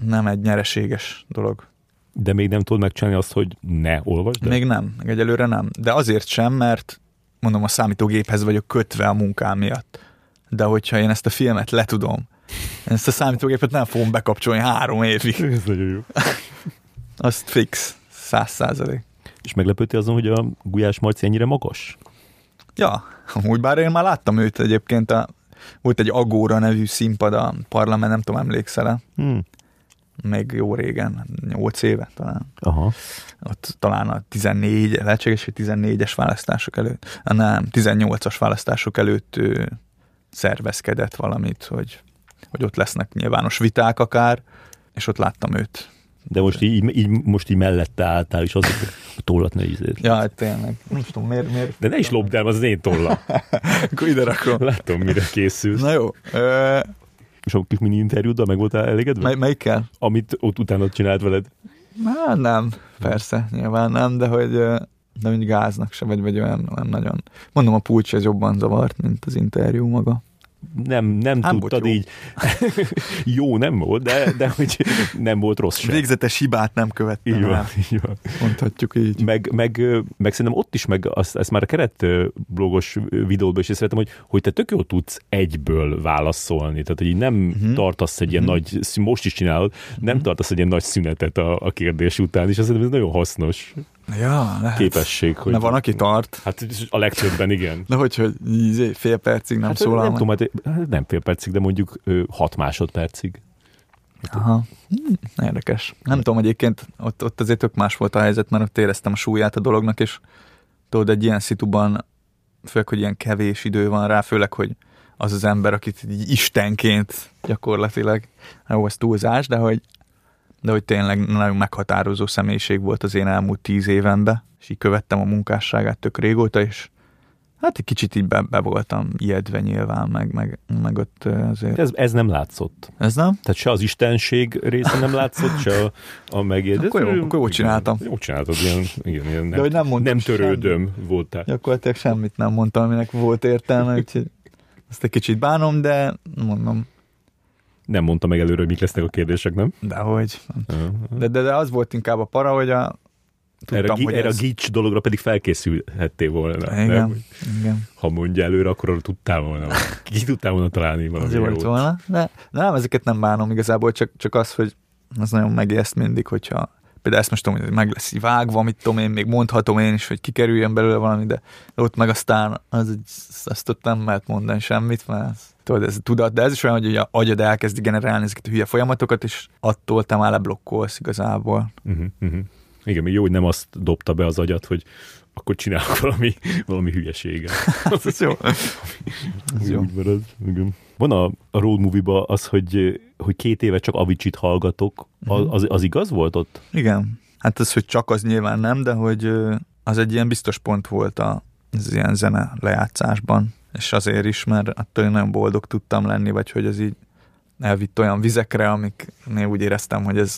nem egy nyereséges dolog. De még nem tudod megcsinálni azt, hogy ne olvasd? Még nem, meg egyelőre nem. De azért sem, mert mondom, a számítógéphez vagyok kötve a munkám miatt. De hogyha én ezt a filmet letudom, én ezt a számítógépet nem fogom bekapcsolni három évig. Ez nagyon jó. Azt fix, száz százalék. És meglepődtél azon, hogy a Gulyás Marci ennyire magas? Ja, amúgy bár én már láttam őt egyébként, a, volt egy Agóra nevű színpad a parlament, nem tudom, emlékszel-e? Hmm. Még jó régen, 8 éve talán. Aha. Ott talán a 14, lehetséges, hogy 14-es választások előtt, nem, 18-as választások előtt ő szervezkedett valamit, hogy, hogy ott lesznek nyilvános viták akár, és ott láttam őt de most így, így, most így mellette álltál, és az a tollat ne ízét. Ja, hát tényleg. Nem tudom, miért, miért. De ne is lopd el, az én tolla. Akkor ide rakom. Látom, mire készülsz. Na jó. Ö... És a kis mini interjúddal meg voltál elégedve? Mely, melyikkel? Amit ott utána csinált veled? Hát nem, persze, nyilván nem, de hogy de hogy gáznak se, vagy, vagy olyan, olyan nagyon. Mondom, a pulcs ez jobban zavart, mint az interjú maga nem, nem, nem tudtad jó. így. jó nem volt, de, de hogy nem volt rossz sem. Végzetes hibát nem követtem így van, így van. Mondhatjuk így. Meg, meg, meg szerintem ott is, meg azt, ezt már a keret blogos videóban is észrevettem, hogy, hogy te tök jól tudsz egyből válaszolni. Tehát, hogy így nem uh-huh. tartasz egy ilyen uh-huh. nagy, most is csinálod, nem uh-huh. tartasz egy ilyen nagy szünetet a, a kérdés után, és azt ez nagyon hasznos. Ja, lehet. képesség. Hogy Na van, aki tart. Hát a legtöbben, igen. Na hogy, hogy fél percig nem hát, szólal Nem tudom, hát, hát nem fél percig, de mondjuk hat másodpercig. Aha, hm, érdekes. Nem tudom, egyébként ott, ott azért tök más volt a helyzet, mert ott éreztem a súlyát a dolognak, és tudod, egy ilyen szituban, főleg, hogy ilyen kevés idő van rá, főleg, hogy az az ember, akit így istenként gyakorlatilag, jó, ez túlzás, de hogy de hogy tényleg nagyon meghatározó személyiség volt az én elmúlt tíz évenben, és így követtem a munkásságát tök régóta, és hát egy kicsit így be, be voltam ijedve nyilván, meg, meg, meg ott azért. Ez, ez nem látszott. Ez nem? Tehát se az istenség része nem látszott, se a, a megjegyzés. Akkor jó, akkor jó csináltam. Jó csináltad, ilyen, igen, ilyen nem, De hogy nem, nem törődöm semmit. voltál. Gyakorlatilag semmit nem mondtam, aminek volt értelme, úgyhogy ezt egy kicsit bánom, de mondom, nem mondta meg előre, hogy mik lesznek a kérdések, nem? Dehogy. De, de, de az volt inkább a para, hogy a Tudtam, erre, hogy erre ez... a gics dologra pedig felkészülhettél volna. Igen, nem? igen. Ha mondja előre, akkor arra tudtál volna. Ki tudtál volna találni valami jót. jót. volna. De, de nem, ezeket nem bánom igazából, csak, csak az, hogy az nagyon megijeszt mindig, hogyha például ezt most tudom, hogy meg lesz vágva, mit tudom én, még mondhatom én is, hogy kikerüljön belőle valami, de ott meg aztán az, azt ott nem lehet mondani semmit, mert tudod, ez tudat, de ez is olyan, hogy a agyad elkezdi generálni ezeket a hülye folyamatokat, és attól te már leblokkolsz igazából. Uh-huh, uh-huh. Igen, még jó, hogy nem azt dobta be az agyat, hogy akkor csinálok valami, valami hülyeséget. ez jó. ez jó. Marad. Igen. Van a, a road movie az, hogy, hogy két éve csak Avicit hallgatok. Az, az, az igaz volt ott? Igen. Hát az, hogy csak az nyilván nem, de hogy az egy ilyen biztos pont volt a, az ilyen zene lejátszásban és azért is, mert attól én nagyon boldog tudtam lenni, vagy hogy ez így elvitt olyan vizekre, amiknél úgy éreztem, hogy ez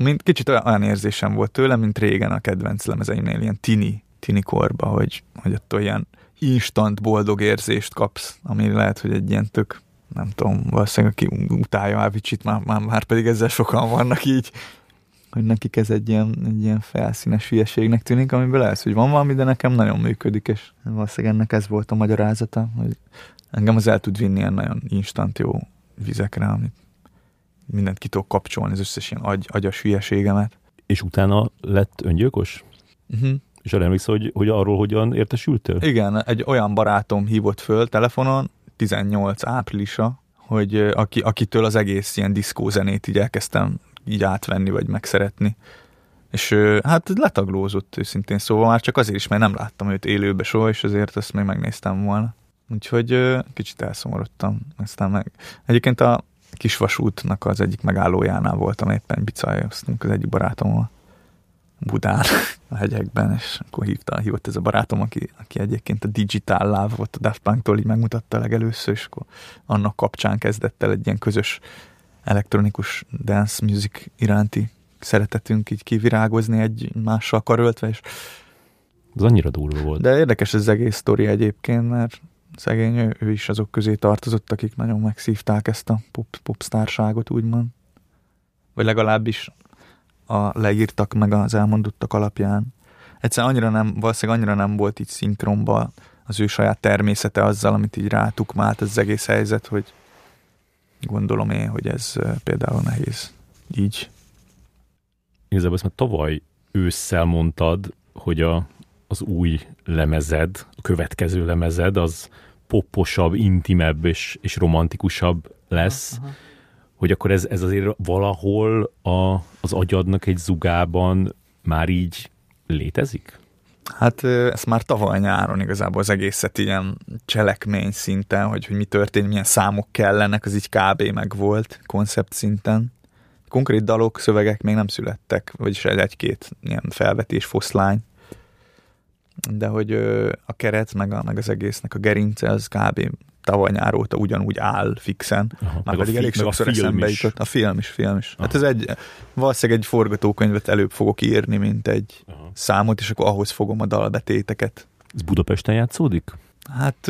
mint kicsit olyan, olyan érzésem volt tőle, mint régen a kedvenc lemezeimnél, ilyen tini, tini korba, hogy, hogy ott olyan instant boldog érzést kapsz, ami lehet, hogy egy ilyen tök, nem tudom, valószínűleg aki utálja Avicit, már, már, már pedig ezzel sokan vannak így, hogy nekik ez egy ilyen, egy ilyen felszínes hülyeségnek tűnik, amiből lesz, hogy van valami, de nekem nagyon működik, és valószínűleg ennek ez volt a magyarázata, hogy engem az el tud vinni ilyen nagyon instant jó vizekre, amit mindent ki tudok kapcsolni, az összes ilyen agy, agyas hülyeségemet. És utána lett öngyilkos? Uh-huh. És arra emlékszel, hogy, hogy arról hogyan értesültél? Igen, egy olyan barátom hívott föl telefonon, 18 áprilisa, hogy aki, akitől az egész ilyen diszkózenét így elkezdtem így átvenni, vagy megszeretni. És hát letaglózott őszintén szóval már csak azért is, mert nem láttam őt élőbe soha, és azért ezt még megnéztem volna. Úgyhogy kicsit elszomorodtam. Aztán meg... Egyébként a kisvasútnak az egyik megállójánál voltam éppen bicajoztunk az egyik barátommal. Budán, a hegyekben, és akkor hívta, hívott ez a barátom, aki, aki egyébként a Digital Love volt a Daft Punk-tól, így megmutatta legelőször, és akkor annak kapcsán kezdett el egy ilyen közös elektronikus dance music iránti szeretetünk így kivirágozni egy mással karöltve, és az annyira durva volt. De érdekes ez az egész sztori egyébként, mert szegény, ő, ő is azok közé tartozott, akik nagyon megszívták ezt a pop, popstárságot, úgymond. Vagy legalábbis a leírtak meg az elmondottak alapján. Egyszerűen annyira nem, valószínűleg annyira nem volt így szinkronba az ő saját természete azzal, amit így rátukmált az egész helyzet, hogy gondolom én, hogy ez például nehéz így. Igazából ezt már tavaly ősszel mondtad, hogy a, az új lemezed, a következő lemezed, az poposabb, intimebb és, és romantikusabb lesz, aha, aha. Hogy akkor ez, ez azért valahol a, az agyadnak egy zugában már így létezik? Hát ezt már tavaly nyáron igazából az egészet ilyen cselekmény szinten, hogy, hogy mi történik, milyen számok kellenek, az így kb. meg volt koncept szinten. Konkrét dalok, szövegek még nem születtek, vagyis egy-két ilyen felvetés, foszlány. De hogy a keret, meg, a, meg az egésznek a gerince, az kb tavaly nyár óta ugyanúgy áll fixen. Aha, már pedig elég sokszor eszembe jutott. A film is, film is. Aha. Hát ez egy, valószínűleg egy forgatókönyvet előbb fogok írni, mint egy Aha. számot, és akkor ahhoz fogom a dalbetéteket. Ez Budapesten játszódik? Hát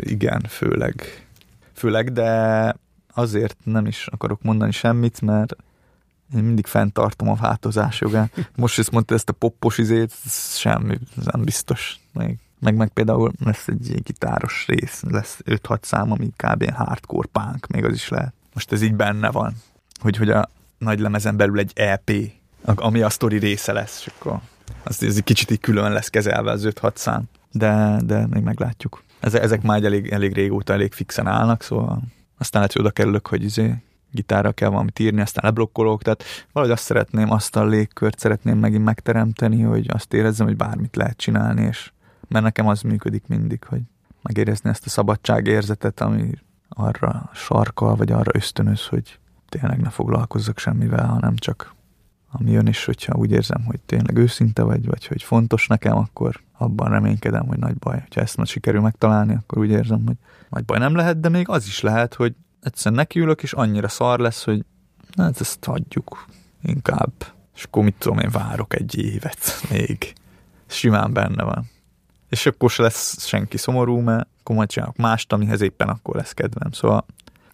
igen, főleg. Főleg, de azért nem is akarok mondani semmit, mert én mindig fenntartom a változás jogát. Most is mondta ezt a poppos izét, semmi, nem biztos. Még meg, meg például lesz egy gitáros rész, lesz 5-6 szám, ami kb. hardcore punk, még az is lehet. Most ez így benne van, hogy, hogy a nagy lemezen belül egy EP, ami a sztori része lesz, és akkor az, ez egy kicsit így külön lesz kezelve az 5-6 szám, de, de még meglátjuk. Ezek, már elég, elég régóta elég fixen állnak, szóval aztán lehet, hogy oda kerülök, hogy izé, gitárra kell valamit írni, aztán leblokkolok, tehát valahogy azt szeretném, azt a légkört szeretném megint megteremteni, hogy azt érezzem, hogy bármit lehet csinálni, és mert nekem az működik mindig, hogy megérezni ezt a szabadságérzetet, ami arra sarkal, vagy arra ösztönöz, hogy tényleg ne foglalkozzak semmivel, hanem csak ami jön, és hogyha úgy érzem, hogy tényleg őszinte vagy, vagy hogy fontos nekem, akkor abban reménykedem, hogy nagy baj. Ha ezt most sikerül megtalálni, akkor úgy érzem, hogy nagy baj nem lehet, de még az is lehet, hogy egyszerűen nekiülök, és annyira szar lesz, hogy hát ezt hagyjuk inkább. És akkor mit tudom én, várok egy évet még. Simán benne van és akkor se lesz senki szomorú, mert akkor majd csinálok mást, amihez éppen akkor lesz kedvem. Szóval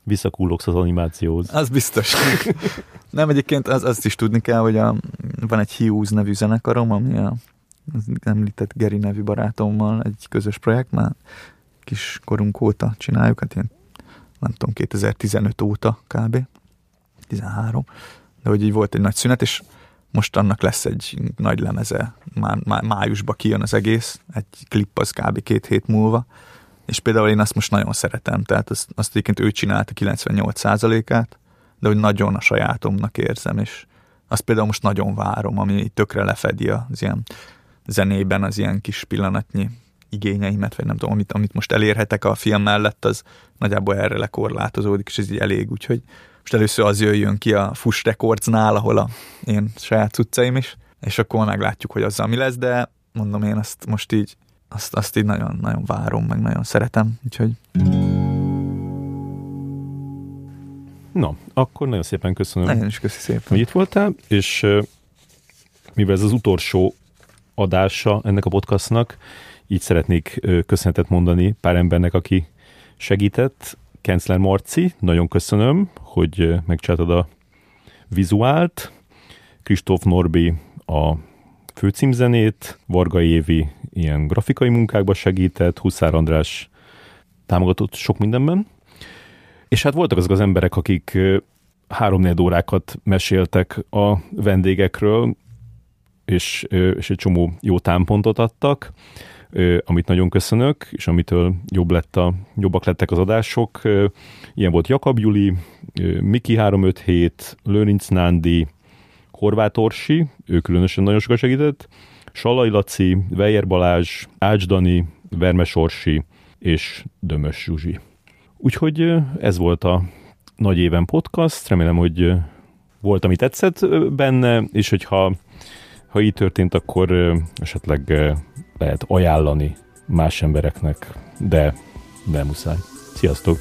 visszakullogsz az animációhoz. Az biztos. Nem, egyébként az, azt is tudni kell, hogy a, van egy Hughes nevű zenekarom, ami a az említett Geri nevű barátommal egy közös projekt, már kis korunk óta csináljuk, hát ilyen nem tudom, 2015 óta kb. 13, de hogy így volt egy nagy szünet, és most annak lesz egy nagy lemeze, már, már májusban kijön az egész, egy klip az kb. két hét múlva, és például én azt most nagyon szeretem, tehát azt, azt egyébként ő csinálta 98%-át, de hogy nagyon a sajátomnak érzem, és azt például most nagyon várom, ami tökre lefedi az ilyen zenében az ilyen kis pillanatnyi igényeimet, vagy nem tudom, amit, amit most elérhetek a film mellett, az nagyjából erre lekorlátozódik, és ez így elég, úgyhogy most először az jöjjön ki a Fush Recordsnál, ahol a én saját cuccaim is, és akkor meglátjuk, hogy azzal mi lesz, de mondom én azt most így, azt, azt így nagyon, nagyon várom, meg nagyon szeretem, úgyhogy... Na, akkor nagyon szépen köszönöm. Nagyon is köszi szépen. Hogy itt voltál, és mivel ez az utolsó adása ennek a podcastnak, így szeretnék köszönetet mondani pár embernek, aki segített, Kenzler Marci, nagyon köszönöm, hogy megcsináltad a vizuált, Kristóf Norbi a főcímzenét, Varga Évi ilyen grafikai munkákba segített, Huszár András támogatott sok mindenben, és hát voltak azok az emberek, akik három órákat meséltek a vendégekről, és, és egy csomó jó támpontot adtak amit nagyon köszönök, és amitől jobb lett a, jobbak lettek az adások. Ilyen volt Jakab Juli, Miki 357, Lőrinc Nándi, Horváth Orsi, ő különösen nagyon sokat segített, Salai Laci, Vejer Balázs, Ács Dani, Vermes Orsi és Dömös Zsuzsi. Úgyhogy ez volt a Nagy Éven podcast, remélem, hogy volt, ami tetszett benne, és hogyha ha így történt, akkor esetleg lehet ajánlani más embereknek, de nem muszáj. Sziasztok!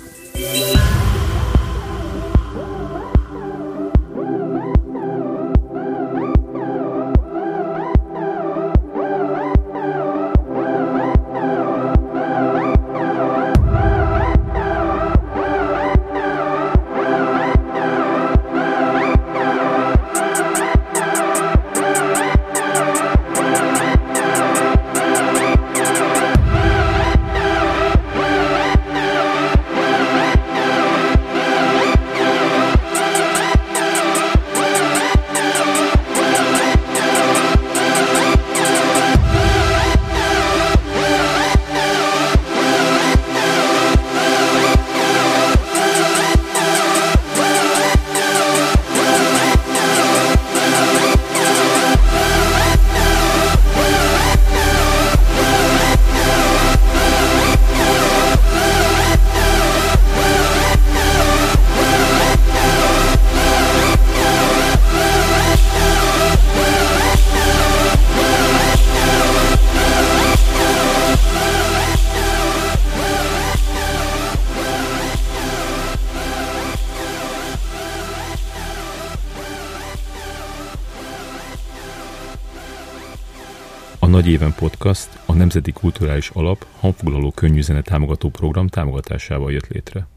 Nemzeti Kulturális Alap hangfoglaló könnyűzene támogató program támogatásával jött létre.